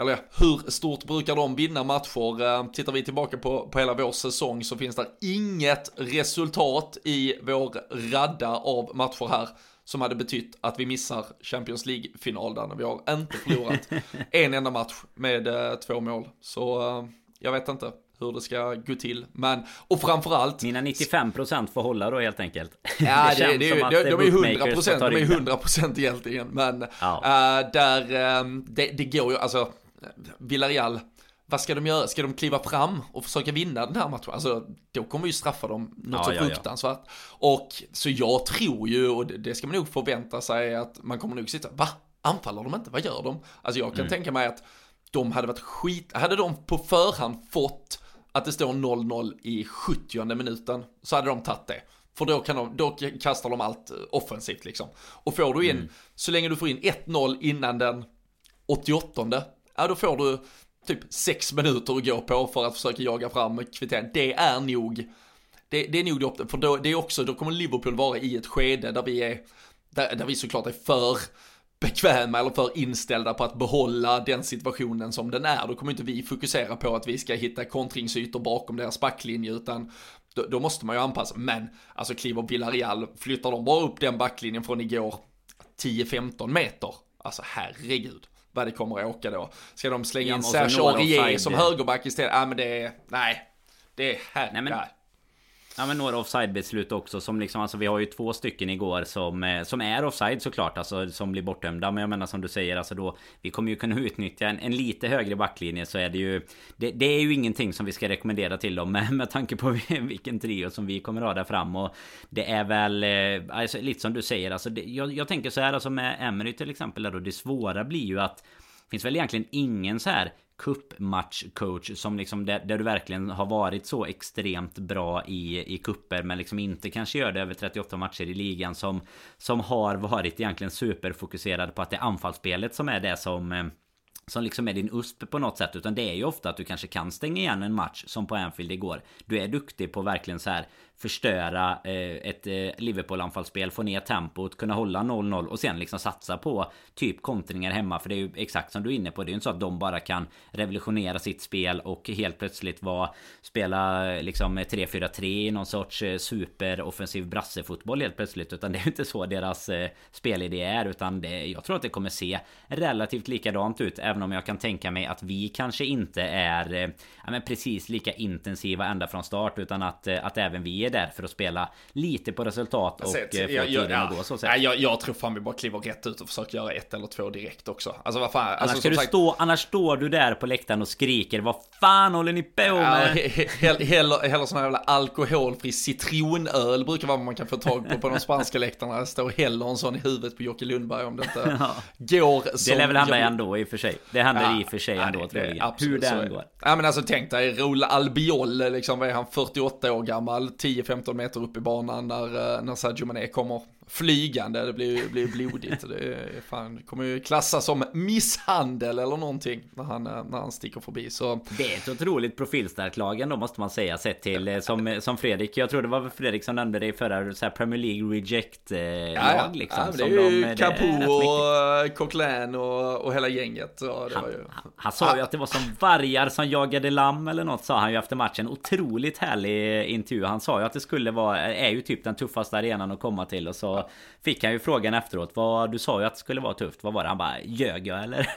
[SPEAKER 1] eller hur stort brukar de vinna matcher? Eh, tittar vi tillbaka på, på hela vår säsong så finns det inget resultat i vår radda av matcher här som hade betytt att vi missar Champions League-final där när vi har inte förlorat en enda match med eh, två mål. Så eh, jag vet inte hur det ska gå till. Men, och framförallt...
[SPEAKER 2] Mina 95% får hålla då helt enkelt.
[SPEAKER 1] Ja, det, det, det, det, de, de är 100%, de är 100% egentligen. Men ja. äh, där, äh, det, det går ju, alltså, Villarreal vad ska de göra? Ska de kliva fram och försöka vinna den här matchen? Alltså, då kommer vi ju straffa dem något ja, så ja, fruktansvärt. Ja. Och så jag tror ju, och det ska man nog förvänta sig, att man kommer nog sitta, va? Anfaller de inte? Vad gör de? Alltså jag kan mm. tänka mig att de hade varit skit, hade de på förhand fått att det står 0-0 i 70 minuten så hade de tagit det. För då, kan de, då kastar de allt offensivt liksom. Och får du in, mm. så länge du får in 1-0 innan den 88 ja då får du typ sex minuter att gå på för att försöka jaga fram kvittering. Det är nog, det, det är nog det, för då, det är också, då kommer Liverpool vara i ett skede där vi är, där, där vi såklart är för bekväma eller för inställda på att behålla den situationen som den är. Då kommer inte vi fokusera på att vi ska hitta kontringsytor bakom deras backlinje utan då, då måste man ju anpassa. Men alltså kliver Villarreal, flyttar de bara upp den backlinjen från igår 10-15 meter. Alltså herregud vad det kommer att åka då. Ska de slänga in Serge Aurier som högerback istället? Ja men det är, nej. Det är här. Nej, men,
[SPEAKER 2] Ja men några offside-beslut också som liksom alltså vi har ju två stycken igår som eh, Som är offside såklart alltså som blir bortdömda. Men jag menar som du säger alltså då Vi kommer ju kunna utnyttja en, en lite högre backlinje så är det ju det, det, är ju ingenting som vi ska rekommendera till dem med, med tanke på vilken trio som vi kommer ha där fram. Och Det är väl eh, alltså, lite som du säger alltså det, jag, jag tänker så här alltså med Emery till exempel då det svåra blir ju att Finns väl egentligen ingen så här cupmatchcoach som liksom där, där, du verkligen har varit så extremt bra i, i kupper men liksom inte kanske gör det över 38 matcher i ligan som som har varit egentligen superfokuserad på att det är anfallsspelet som är det som eh, som liksom är din USP på något sätt utan det är ju ofta att du kanske kan stänga igen en match som på Anfield igår. Du är duktig på verkligen så här förstöra eh, ett eh, Liverpool-anfallsspel, få ner tempot, kunna hålla 0-0 och sen liksom satsa på typ kontringar hemma. För det är ju exakt som du är inne på. Det är ju inte så att de bara kan revolutionera sitt spel och helt plötsligt vara spela liksom eh, 3-4-3 i någon sorts eh, superoffensiv brassefotboll helt plötsligt. Utan det är ju inte så deras eh, spelidé är. Utan det, jag tror att det kommer se relativt likadant ut. Även om jag kan tänka mig att vi kanske inte är eh, ja, men precis lika intensiva ända från start. Utan att, eh, att även vi är där för att spela lite på resultat och sett, eh, få jag, tiden ja, att gå så
[SPEAKER 1] sätt. Jag, jag tror fan vi bara kliver rätt ut och försöker göra ett eller två direkt också. Alltså vad fan.
[SPEAKER 2] Annars, alltså, ska du sagt... stå, annars står du där på läktaren och skriker Vad fan håller ni på med?
[SPEAKER 1] Ja, heller, heller sån här jävla alkoholfri citronöl brukar vara vad man kan få tag på på de spanska läktarna. Det står heller en sån i huvudet på Jocke Lundberg om det inte ja. går
[SPEAKER 2] som... Det lär väl handla jag... ändå i och för sig. Det handlar ja, i och för sig ändå ja, troligen. Hur det än går.
[SPEAKER 1] Ja men alltså tänk dig Raul Albiol liksom, vad är han, 48 år gammal, 10 10-15 meter upp i banan när, eh, när Sadio Mané kommer flygande, det blir, blir blodigt. Det, är, fan, kommer ju klassas som misshandel eller någonting när han, när han sticker förbi. Så...
[SPEAKER 2] Det är ett otroligt profilstarkt lag ändå måste man säga sett till eh, som, som Fredrik. Jag tror det var Fredrik som nämnde det i förra så här Premier League reject eh, lag ja, liksom.
[SPEAKER 1] Ja, det är ju de, Capo och Coquelin och, och hela gänget. Så
[SPEAKER 2] han,
[SPEAKER 1] ju...
[SPEAKER 2] han, han, sa ju att det var som vargar som jagade lamm eller något sa han ju efter matchen. Otroligt härlig intervju. Han sa ju att det skulle vara, är ju typ den tuffaste arenan att komma till och så fick han ju frågan efteråt. Vad, du sa ju att det skulle vara tufft. Vad var det? Han bara, ljög jag eller?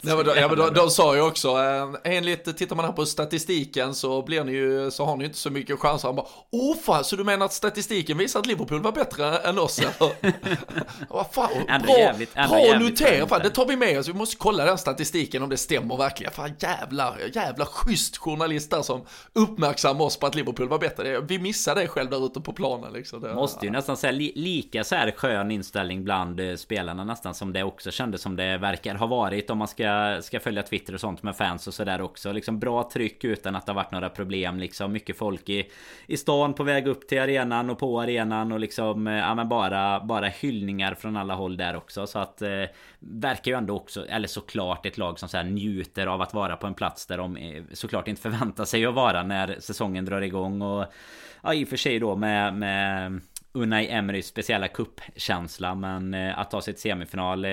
[SPEAKER 1] Nej, men de, ja, men de, de sa ju också, eh, enligt, tittar man här på statistiken så blir ni ju, så har ni inte så mycket chanser. Han bara, åh fan, så du menar att statistiken visar att Liverpool var bättre än oss? Vad fan, bra, jävligt, bra notera, fan, det tar vi med oss. Vi måste kolla den statistiken om det stämmer verkligen. Fan jävlar, jävla schysst journalist där som uppmärksammar oss på att Liverpool var bättre. Vi missade det själv där ute på planen liksom. Det,
[SPEAKER 2] Måste ju nästan säga li, lika så här skön inställning bland eh, spelarna nästan som det också kändes som det verkar ha varit om man ska, ska följa Twitter och sånt med fans och sådär också. Liksom bra tryck utan att det har varit några problem liksom. Mycket folk i, i stan på väg upp till arenan och på arenan och liksom eh, ja men bara, bara hyllningar från alla håll där också. Så att eh, verkar ju ändå också, eller såklart ett lag som så här njuter av att vara på en plats där de eh, såklart inte förväntar sig att vara när säsongen drar igång och ja i och för sig då med, med Unai Emerys speciella kuppkänsla Men eh, att ta sig till semifinal eh,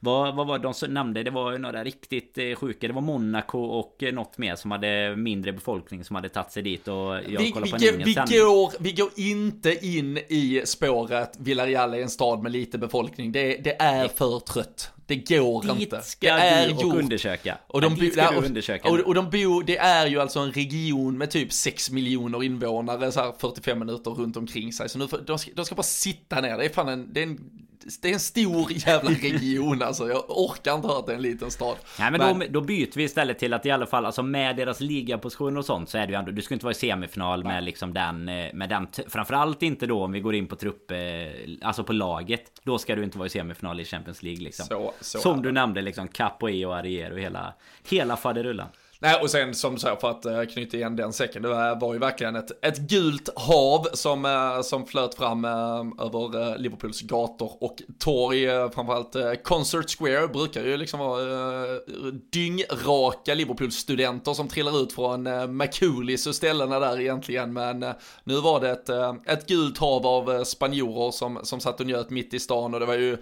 [SPEAKER 2] vad, vad var de som nämnde? Det var några riktigt eh, sjuka Det var Monaco och något mer som hade mindre befolkning som hade tagit sig dit och jag
[SPEAKER 1] vi, på vi, går, vi går inte in i spåret Villarreal är en stad med lite befolkning Det, det är för trött det går
[SPEAKER 2] Dit
[SPEAKER 1] inte.
[SPEAKER 2] Ska det är och gjort. undersöka.
[SPEAKER 1] Och de, ska du undersöka. Och, och de bor, det är ju alltså en region med typ 6 miljoner invånare så här 45 minuter runt omkring sig. Så nu, de, ska, de ska bara sitta ner. Det är fan en, det är en det är en stor jävla region alltså. Jag orkar inte höra att det är en liten stad.
[SPEAKER 2] Nej men, men... Då, då byter vi istället till att i alla fall alltså med deras ligaposition och sånt så är det ju ändå. Du ska inte vara i semifinal med liksom den eh, med den. Framförallt inte då om vi går in på trupp. Eh, alltså på laget. Då ska du inte vara i semifinal i Champions League liksom. Så, så Som du nämnde liksom Capoe och Arier och hela hela faderullan.
[SPEAKER 1] Nej, och sen som så för att eh, knyta igen den säcken, det var, ju verkligen ett, ett gult hav som, eh, som flöt fram eh, över Liverpools gator och torg. framförallt Concert Square brukar ju liksom vara dyngraka Liverpool-studenter som trillar ut från Maculis och ställena där egentligen. Men nu var det ett, ett gult hav av spanjorer som, som satt och njöt mitt i stan och det var ju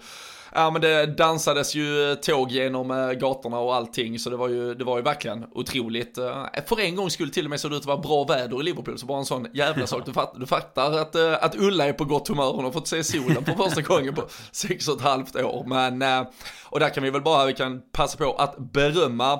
[SPEAKER 1] ja men det dansades ju eh, tåg genom eh, gatorna och allting så det var ju, det var ju verkligen otroligt. Eh, för en gång skulle till och med så det ut att vara bra väder i Liverpool så bara en sån jävla sak. Du fattar, du fattar att, att Ulla är på gott humör, hon har fått se solen för första gången på sex och ett halvt år. Men, och där kan vi väl bara, vi kan passa på att berömma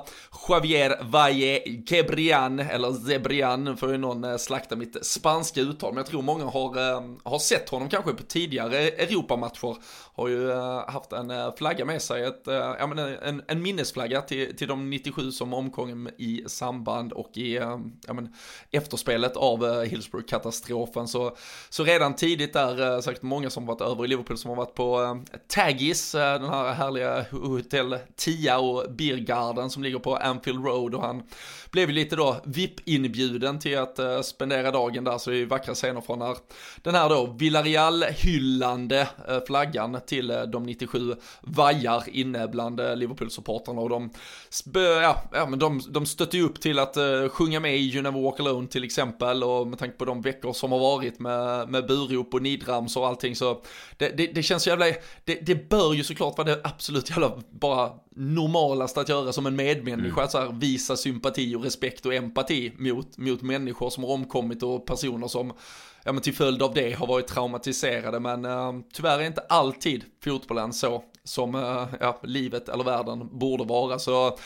[SPEAKER 1] Javier Valle Gebrian, eller Zebrian, för ju någon slakta mitt spanska uttal, men jag tror många har, har sett honom kanske på tidigare Europamatcher har ju haft haft en eh, flagga med sig, ett, eh, ja, men en, en minnesflagga till, till de 97 som omkom i samband och i eh, ja, men, efterspelet av Hillsborough-katastrofen. Så, så redan tidigt där, säkert många som varit över i Liverpool som har varit på Taggis, den här härliga hotell Tia och Birgarden som ligger på Anfield Road och han blev ju lite då VIP-inbjuden till att spendera dagen där, så det är ju vackra scener från när den här då Villarreal-hyllande flaggan till de 97 vajar inne bland uh, Liverpool-supportrarna och de, ja, ja, men de, de stötte ju upp till att uh, sjunga med i You Never Walk Alone till exempel och med tanke på de veckor som har varit med, med burop och nidrams och allting så det, det, det känns jävla, det, det bör ju såklart vara det absolut jävla bara normalaste att göra som en medmänniska, mm. så här, visa sympati och respekt och empati mot, mot människor som har omkommit och personer som ja, men till följd av det har varit traumatiserade. Men uh, tyvärr är inte alltid fotbollen så som uh, ja, livet eller världen borde vara. Så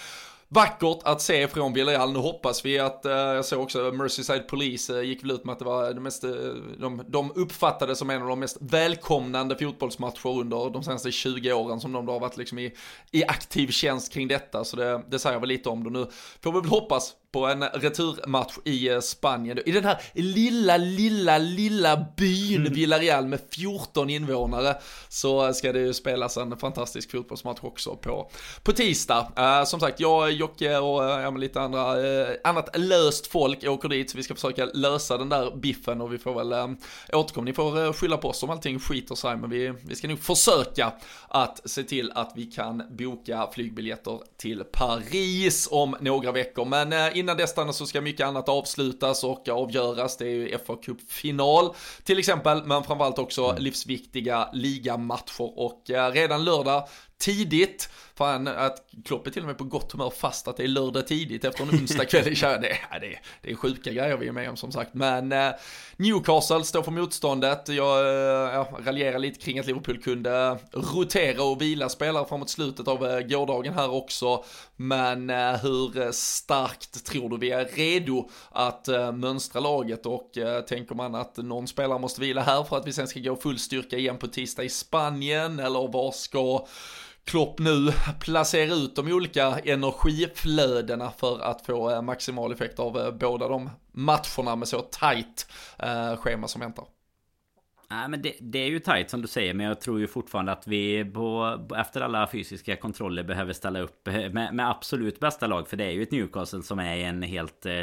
[SPEAKER 1] vackert att se från Villarreal. Nu hoppas vi att, eh, jag såg också Merseyside Police eh, gick väl ut med att det var det mest, eh, de, de uppfattade som en av de mest välkomnande fotbollsmatcher under de senaste 20 åren som de då har varit liksom i, i aktiv tjänst kring detta. Så det, det säger väl lite om det. Nu får vi väl hoppas på en returmatch i eh, Spanien. I den här lilla, lilla, lilla byn mm. Villarreal med 14 invånare så ska det ju spelas en fantastisk fotbollsmatch också på, på tisdag. Uh, som sagt, jag, Jocke och ja, lite andra, annat löst folk åker dit så vi ska försöka lösa den där biffen och vi får väl återkomma. Ni får skylla på oss om allting skiter sig men vi, vi ska nog försöka att se till att vi kan boka flygbiljetter till Paris om några veckor. Men innan dess så ska mycket annat avslutas och avgöras. Det är ju FA Cup-final till exempel, men framförallt också mm. livsviktiga ligamatcher och uh, redan lördag tidigt. Fan, att Klopp är till och med på gott humör fast att det är lördag tidigt efter en onsdag kväll i kör. Det, det, det är sjuka grejer vi är med om som sagt. Men eh, Newcastle står för motståndet. Jag eh, raljerar lite kring att Liverpool kunde rotera och vila spelare framåt slutet av eh, gårdagen här också. Men eh, hur starkt tror du vi är redo att eh, mönstra laget och eh, tänker man att någon spelare måste vila här för att vi sen ska gå full styrka igen på tisdag i Spanien eller vad ska Klopp nu placera ut de olika energiflödena för att få eh, maximal effekt av eh, båda de matcherna med så tajt eh, schema som väntar.
[SPEAKER 2] Nej men det, det, är ju tajt som du säger men jag tror ju fortfarande att vi på, efter alla fysiska kontroller behöver ställa upp med, med absolut bästa lag för det är ju ett Newcastle som är en helt eh,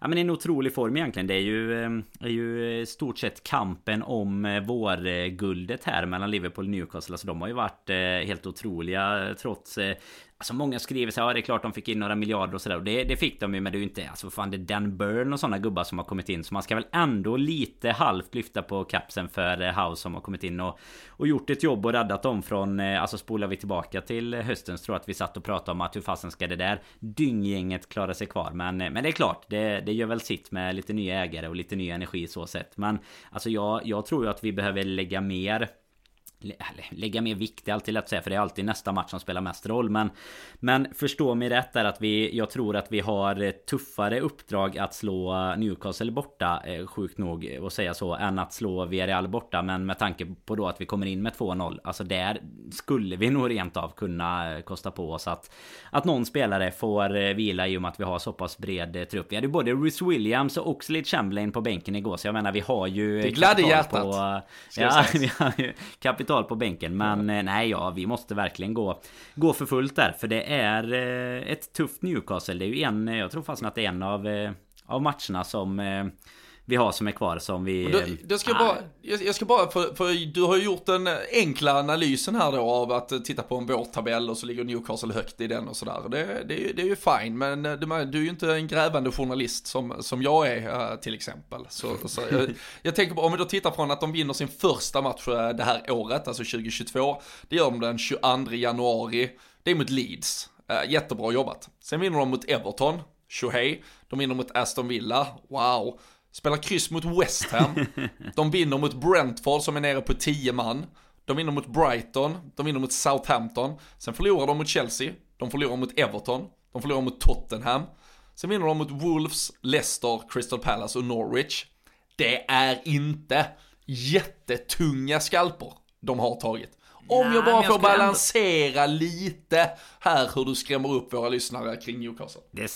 [SPEAKER 2] ja, men en otrolig form egentligen. Det är ju, eh, är ju stort sett kampen om eh, vårguldet här mellan Liverpool och Newcastle. Alltså de har ju varit eh, helt otroliga trots eh, Alltså många skriver så här, ja det är klart de fick in några miljarder och sådär. Och det, det fick de ju, men det är ju inte, alltså fan det är Dan Burn och sådana gubbar som har kommit in. Så man ska väl ändå lite halvt lyfta på kapsen för eh, House som har kommit in och, och gjort ett jobb och räddat dem från, eh, alltså spolar vi tillbaka till hösten så tror jag att vi satt och pratade om att hur fasen ska det där dynggänget klara sig kvar. Men, eh, men det är klart, det, det gör väl sitt med lite nya ägare och lite ny energi i så sätt. Men alltså jag, jag tror ju att vi behöver lägga mer lägga mer vikt, det är alltid lätt att säga för det är alltid nästa match som spelar mest roll. Men, men förstå mig rätt är att vi, jag tror att vi har tuffare uppdrag att slå Newcastle borta, eh, sjukt nog att säga så, än att slå Villarreal borta. Men med tanke på då att vi kommer in med 2-0, alltså där skulle vi nog rent av kunna kosta på oss att, att någon spelare får eh, vila i och med att vi har så pass bred eh, trupp. Vi hade både Rhys Williams och Oxlade Chamberlain på bänken igår, så jag menar vi har ju...
[SPEAKER 1] Det gladde hjärtat!
[SPEAKER 2] På, ja, vi har ju kapital kapital på bänken. Men mm. nej, ja, vi måste verkligen gå, gå för fullt där. För det är eh, ett tufft Newcastle. Det är ju en, jag tror fast att det är en av, eh, av matcherna som vi har som är kvar som vi...
[SPEAKER 1] Då, då ska jag, bara, jag, ska bara, för, för du har gjort den enkla analysen här då av att titta på en vårtabell och så ligger Newcastle högt i den och sådär. Det, det, det är ju fine, men du, du är ju inte en grävande journalist som, som jag är till exempel. Så, så jag, jag, tänker på, om vi då tittar från att de vinner sin första match det här året, alltså 2022, det gör de den 22 januari, det är mot Leeds. Jättebra jobbat. Sen vinner de mot Everton, Shohei. De vinner mot Aston Villa, wow. Spelar kryss mot West Ham. De vinner mot Brentford som är nere på 10 man. De vinner mot Brighton, de vinner mot Southampton. Sen förlorar de mot Chelsea, de förlorar mot Everton, de förlorar mot Tottenham. Sen vinner de mot Wolves, Leicester, Crystal Palace och Norwich. Det är inte jättetunga skalper de har tagit. Om Nej, jag bara får balansera ändå... lite här hur du skrämmer upp våra lyssnare kring Newcastle.
[SPEAKER 2] Det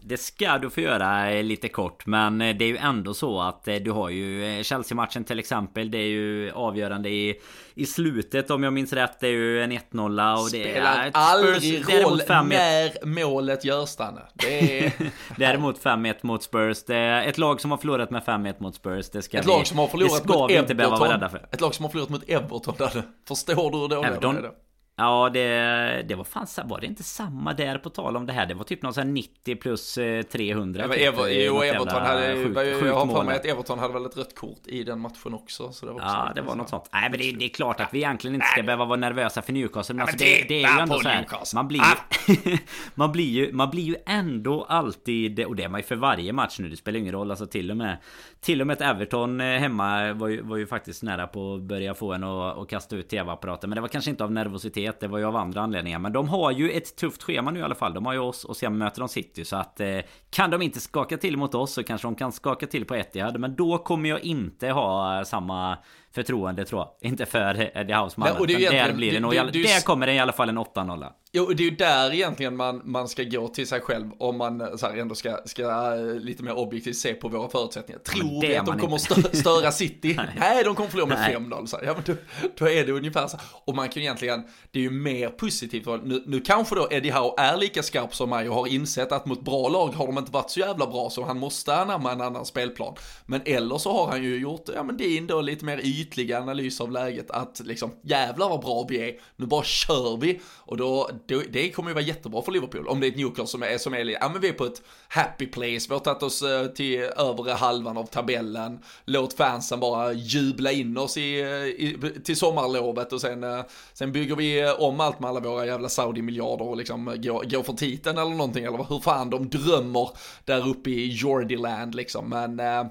[SPEAKER 2] det ska du få göra eh, lite kort Men eh, det är ju ändå så att eh, du har ju Chelsea-matchen till exempel. Det är ju avgörande i, i slutet om jag minns rätt. Det är ju en 1-0 och det
[SPEAKER 1] Spelar är aldrig roll när målet görs Danne. Det är...
[SPEAKER 2] Däremot 5-1 mot Spurs. Det är Ett lag som har förlorat med 5-1 mot Spurs Det ska
[SPEAKER 1] Ett lag som har förlorat mot
[SPEAKER 2] Everton.
[SPEAKER 1] Ett lag som har förlorat mot Everton Danne. Förstår du hur dåliga
[SPEAKER 2] det är? Ja det, det var fan var det inte samma där på tal om det här? Det var typ någon sån här 90 plus 300
[SPEAKER 1] ja, typ, Ever, Jo Everton hade sjuk, Jag har för mig att Everton hade väl ett rött kort i den matchen också så det var
[SPEAKER 2] Ja det var något sånt. Nej men det, det, är klart att vi egentligen inte ska behöva vara nervösa för Newcastle Men, alltså, det, det, är ju ändå så här, Man blir ju, man blir ju Man blir ju ändå alltid Och det är man ju för varje match nu Det spelar ingen roll alltså till och med Till och med ett Everton eh, hemma var ju, var ju faktiskt nära på att börja få en att kasta ut tv-apparaten Men det var kanske inte av nervositet det var ju av andra anledningar. Men de har ju ett tufft schema nu i alla fall. De har ju oss och sen möter de City. Så att eh, kan de inte skaka till mot oss så kanske de kan skaka till på Etihad. Men då kommer jag inte ha eh, samma förtroende tror jag. Inte för Eddie Hausman.
[SPEAKER 1] Nej, och det är
[SPEAKER 2] där blir det nog,
[SPEAKER 1] det- det- det är
[SPEAKER 2] där kommer det i alla fall en 8-0.
[SPEAKER 1] Jo, det är ju där egentligen man, man ska gå till sig själv om man eh, så här ändå ska, ska eh, lite mer objektivt se på våra förutsättningar. Tror
[SPEAKER 2] det
[SPEAKER 1] vi
[SPEAKER 2] är
[SPEAKER 1] att de kommer
[SPEAKER 2] inte.
[SPEAKER 1] stö, störa City? Nej. de kommer förlora med
[SPEAKER 2] Nej.
[SPEAKER 1] 5-0. Så här. Ja, men då, då är det ungefär så. Och man kan ju egentligen, det är ju mer positivt. Nu, nu kanske då Eddie Howe är lika skarp som mig och har insett att mot bra lag har de inte varit så jävla bra så han måste anamma en annan spelplan. Men eller så har han ju gjort, ja men din då lite mer ytliga analys av läget att liksom jävlar vad bra vi är, nu bara kör vi. Och då, då det kommer ju vara jättebra för Liverpool om det är ett Newcastle som är, som är, ja men vi är på ett happy place, vi har tagit oss eh, till övre halvan av tabellen, låt fansen bara jubla in oss i, eh, i, till sommarlovet och sen, eh, sen bygger vi om allt med alla våra jävla Saudi-miljarder och liksom går, går för titeln eller någonting, eller hur fan de drömmer där uppe i Jordiland liksom, men eh,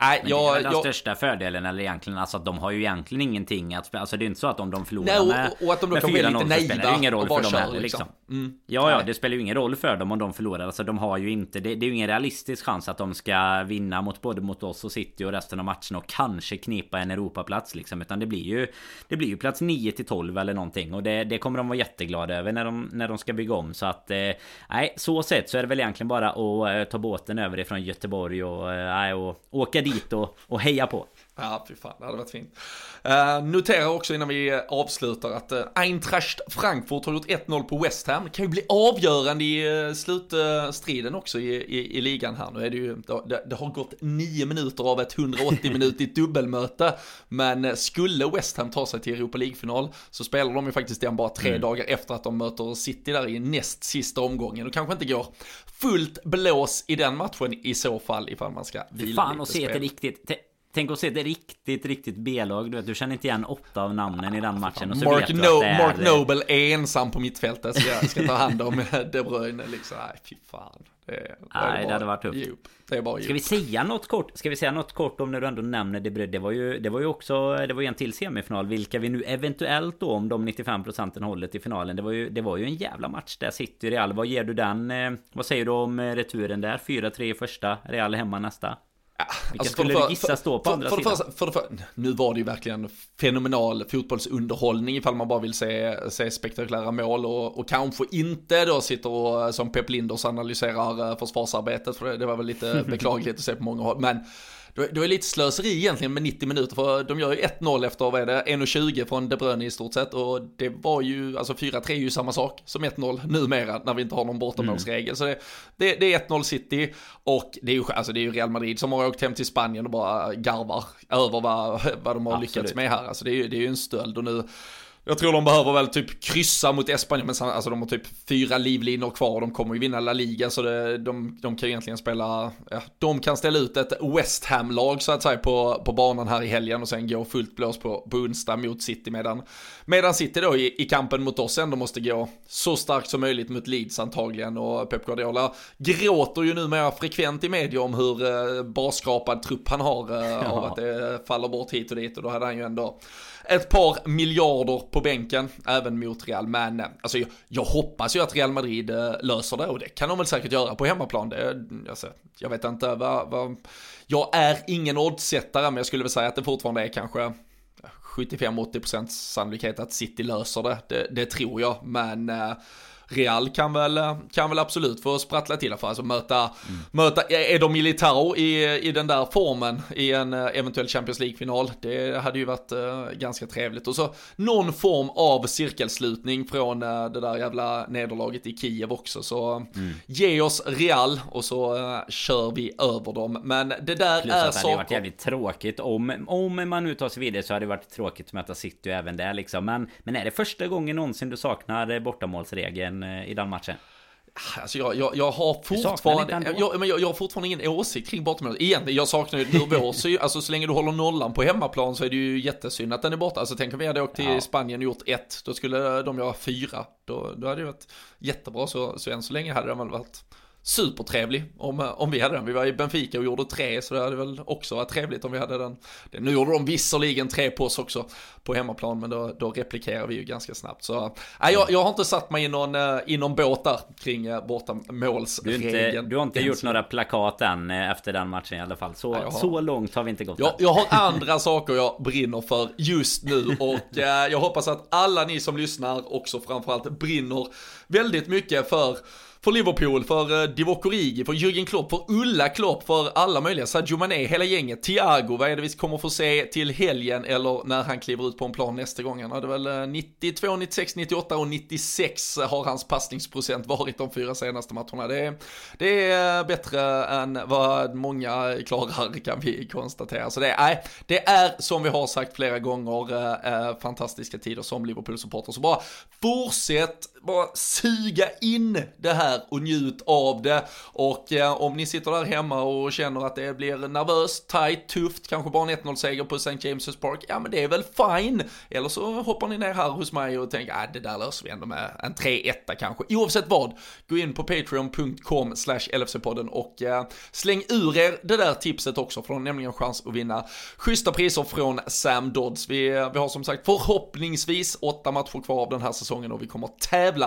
[SPEAKER 1] Nej,
[SPEAKER 2] Men det är
[SPEAKER 1] jag,
[SPEAKER 2] väl den
[SPEAKER 1] jag,
[SPEAKER 2] största fördelen eller egentligen alltså att de har ju egentligen ingenting att spela. Alltså det är inte så att om de förlorar
[SPEAKER 1] Nej, och- och att de
[SPEAKER 2] med
[SPEAKER 1] kan bli
[SPEAKER 2] 4-0
[SPEAKER 1] lite
[SPEAKER 2] så spelar det ingen roll för dem heller
[SPEAKER 1] liksom.
[SPEAKER 2] liksom.
[SPEAKER 1] Mm.
[SPEAKER 2] Ja, ja,
[SPEAKER 1] Nej.
[SPEAKER 2] det spelar ju ingen roll för dem om de förlorar. Alltså de har ju inte, det, det är ju ingen realistisk chans att de ska vinna mot både mot oss och City och resten av matcherna och kanske knipa en Europaplats liksom. Utan det blir ju, det blir ju plats 9 till 12 eller någonting. Och det, det kommer de vara jätteglada över när de, när de ska bygga om. Så att, eh, nej, så sett så är det väl egentligen bara att eh, ta båten över ifrån Göteborg och, eh, och åka dit dit och, och heja på.
[SPEAKER 1] Ja, fy fan, det hade varit fint. Uh, notera också innan vi avslutar att uh, Eintracht Frankfurt har gjort 1-0 på West Ham. Det kan ju bli avgörande i uh, slutstriden också i, i, i ligan här. Nu är det ju, det, det har gått 9 minuter av ett 180-minutigt dubbelmöte. Men skulle West Ham ta sig till Europa League-final så spelar de ju faktiskt den bara tre dagar efter att de möter City där i näst sista omgången. Och kanske inte går fullt blås i den matchen i så fall ifall man ska vila
[SPEAKER 2] Fan
[SPEAKER 1] lite
[SPEAKER 2] och se ett
[SPEAKER 1] spel.
[SPEAKER 2] riktigt... Tänk att se ett riktigt, riktigt B-lag. Du vet, du känner inte igen åtta av namnen i den matchen. Och så
[SPEAKER 1] Mark,
[SPEAKER 2] vet du
[SPEAKER 1] no,
[SPEAKER 2] att är...
[SPEAKER 1] Mark Noble är ensam på mittfältet, ska, ska ta hand om De Bruyne liksom. Nej, fy fan. Det, är-
[SPEAKER 2] Nej, det
[SPEAKER 1] bara
[SPEAKER 2] hade varit tufft.
[SPEAKER 1] Djup. Det är bara
[SPEAKER 2] Ska vi säga något kort? Ska vi säga något kort om när du ändå nämner De Bruyne? Det var ju, det var ju också... Det var ju en till semifinal. Vilka vi nu eventuellt då, om de 95 procenten håller till finalen. Det var ju, det var ju en jävla match där. City Real. Vad ger du den? eh, Vad säger du om eh, returen där? 4-3 i första. Real hemma nästa. Vilka
[SPEAKER 1] Alltså, för
[SPEAKER 2] skulle
[SPEAKER 1] för-
[SPEAKER 2] gissa stå på
[SPEAKER 1] för,
[SPEAKER 2] andra
[SPEAKER 1] för,
[SPEAKER 2] sidan?
[SPEAKER 1] för det för, Nu var det ju verkligen fenomenal fotbollsunderhållning ifall man bara vill se, se spektakulära mål och, och kanske inte då sitter och som Pep Linders analyserar eh, försvarsarbetet för det, det var väl lite beklagligt att se på många håll. Men då, då är det lite slöseri egentligen med 90 minuter för de gör ju 1-0 efter, vad är det, 1.20 från De Bruyne i stort sett och det var ju, alltså 4-3 är ju samma sak som 1-0 numera när vi inte har någon bortamålsregel. Så det, det, det är 1-0 City och det är, ju, alltså det är ju Real Madrid som har åkt hem till Spanien och bara garvar över vad, vad de har
[SPEAKER 2] Absolut.
[SPEAKER 1] lyckats med här. Alltså det är ju, det är ju en stöld och nu jag tror de behöver väl typ kryssa mot Espanja, men sam- alltså de har typ fyra livlinor kvar och de kommer ju vinna La Liga, så det, de, de kan ju egentligen spela, ja, de kan ställa ut ett West Ham-lag så att säga på, på banan här i helgen och sen gå fullt blås på, på onsdag mot City, medan, medan City då i, i kampen mot oss ändå måste gå så starkt som möjligt mot Leeds antagligen och Pep Guardiola gråter ju numera frekvent i media om hur eh, barskrapad trupp han har eh, av att det faller bort hit och dit och då hade han ju ändå ett par miljarder på bänken, även mot Real. Men eh, alltså, jag, jag hoppas ju att Real Madrid eh, löser det och det kan de väl säkert göra på hemmaplan. Det, alltså, jag vet inte vad, vad... Jag är ingen oddsättare, men jag skulle väl säga att det fortfarande är kanske eh, 75-80% sannolikhet att City löser det. Det, det tror jag, men eh, Real kan väl, kan väl absolut få sprattla till för alltså möta, möta Edo Militao i, i den där formen i en eh, eventuell Champions League-final. Det hade ju varit eh, ganska trevligt. Och så någon form av cirkelslutning från eh, det där jävla nederlaget i Kiev också. Så ge oss Real och så eh, kör vi över dem. Men det där
[SPEAKER 2] Plus
[SPEAKER 1] är
[SPEAKER 2] att det hade varit
[SPEAKER 1] saker...
[SPEAKER 2] jävligt tråkigt om, om man nu tar sig vidare så hade det varit tråkigt att möta City även där liksom. Men, men är det första gången någonsin du saknar bortamålsregeln eh, i den matchen?
[SPEAKER 1] Alltså jag, jag, jag har fortfarande, jag, men jag, jag har fortfarande ingen åsikt kring bortamål. Egentligen, jag saknar ju nervös, alltså så länge du håller nollan på hemmaplan så är det ju jättesynd att den är borta. Alltså tänk om vi hade åkt till
[SPEAKER 2] Ja.
[SPEAKER 1] Spanien och gjort ett, då skulle de göra fyra. Då, då hade det varit jättebra, så, så än så länge hade det väl varit supertrevlig om, om vi hade den. Vi var i Benfica och gjorde tre, så det hade väl också varit trevligt om vi hade den. Nu gjorde de visserligen tre på oss också på hemmaplan, men då, då replikerar vi ju ganska snabbt. Så nej, jag, jag har inte satt mig i någon, i någon båt där kring bortamålsregeln.
[SPEAKER 2] Du, inte, du har inte gjort några plakat än efter den matchen i alla fall. Så, nej, så långt har vi inte gått.
[SPEAKER 1] Jag, jag har andra saker jag brinner för just nu och eh, jag hoppas att alla ni som lyssnar också framförallt brinner väldigt mycket för för Liverpool, för eh, Divock Origi, för Jürgen Klopp, för Ulla Klopp, för alla möjliga, Sadio Mané, hela gänget, Thiago, vad är det vi kommer få se till helgen eller när han kliver ut på en plan nästa gång? Han hade väl 92, 96, 98 och 96 eh, har hans passningsprocent varit de fyra senaste matcherna. Det är, det är eh, bättre än vad många klarar kan vi konstatera. Så det är, nej, det är som vi har sagt flera gånger, fantastiska tider som Liverpool-supporter. Så bara fortsätt, bara suga in det här och njut av det. Och eh, om ni sitter där hemma och känner att det blir nervöst, tight, tufft, kanske bara en 1-0 seger på St. James' Park, ja men det är väl fine. Eller så hoppar ni ner här hos mig och tänker, ah, det där löser vi ändå med en 3-1 kanske. Oavsett vad, gå in på patreon.com slash LFC-podden och eh, släng ur er det där tipset också, för de har nämligen chans att vinna schyssta priser från Sam Dodds. Vi, eh, vi har som sagt förhoppningsvis åtta matcher kvar av den här säsongen och vi kommer tävla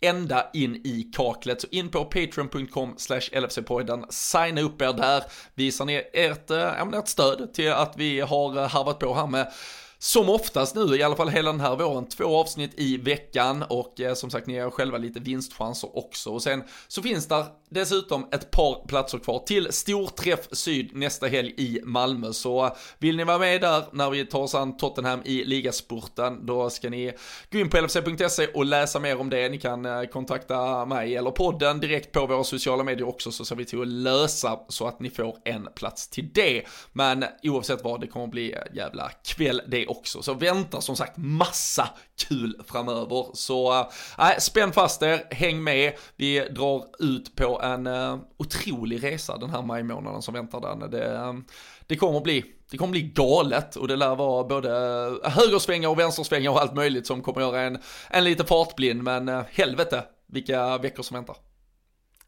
[SPEAKER 1] ända in i kaklet. Så in på patreon.com slash LFC-podden, signa upp er där, visar ni ert, äh, ert stöd till att vi har eh, harvat på här med som oftast nu, i alla fall hela den här våren, två avsnitt i veckan och eh, som sagt ni har själva lite vinstchanser också. Och sen så finns där dessutom ett par platser kvar till Storträff Syd nästa helg i Malmö. Så eh, vill ni vara med där när vi tar oss an Tottenham i ligaspurten, då ska ni gå in på lfc.se och läsa mer om det. Ni kan eh, kontakta mig eller podden direkt på våra sociala medier också så ser vi till att lösa så att ni får en plats till det. Men oavsett vad, det kommer att bli eh, jävla kväll det också. Så vänta som sagt massa kul framöver. Så äh, spänn fast er, häng med. Vi drar ut på en äh, otrolig resa den här majmånaden som väntar där. Det, äh, det kommer bli det kommer bli galet och det lär vara både högersvängar och vänstersvängar och allt möjligt som kommer göra en, en lite fartblind men helvete vilka veckor som väntar.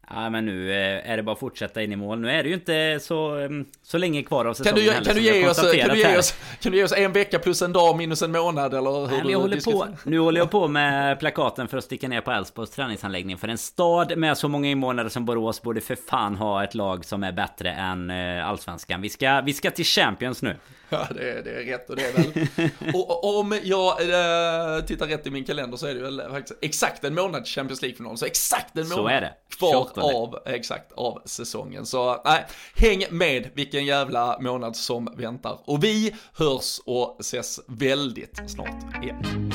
[SPEAKER 2] Ja men nu eh, är det bara att fortsätta in i mål. Nu är det ju inte så, mm, så länge kvar av säsongen
[SPEAKER 1] kan du, heller, kan, du ge oss, kan, du ge oss, kan du ge oss en vecka plus en dag minus en månad eller hur
[SPEAKER 2] Nej, jag håller på, Nu håller jag på med plakaten för att sticka ner på Älvsborgs träningsanläggning. För en stad med så många invånare som Borås borde för fan ha ett lag som är bättre än eh, Allsvenskan. Vi ska, vi ska till Champions nu.
[SPEAKER 1] Ja, det är, det är rätt och det är väl... och om jag äh, tittar rätt i min kalender så är det väl faktiskt exakt en månad Champions League-final. Så exakt en månad kvar av, exakt, av säsongen. Så nej, häng med vilken jävla månad som väntar. Och vi hörs och ses väldigt snart igen.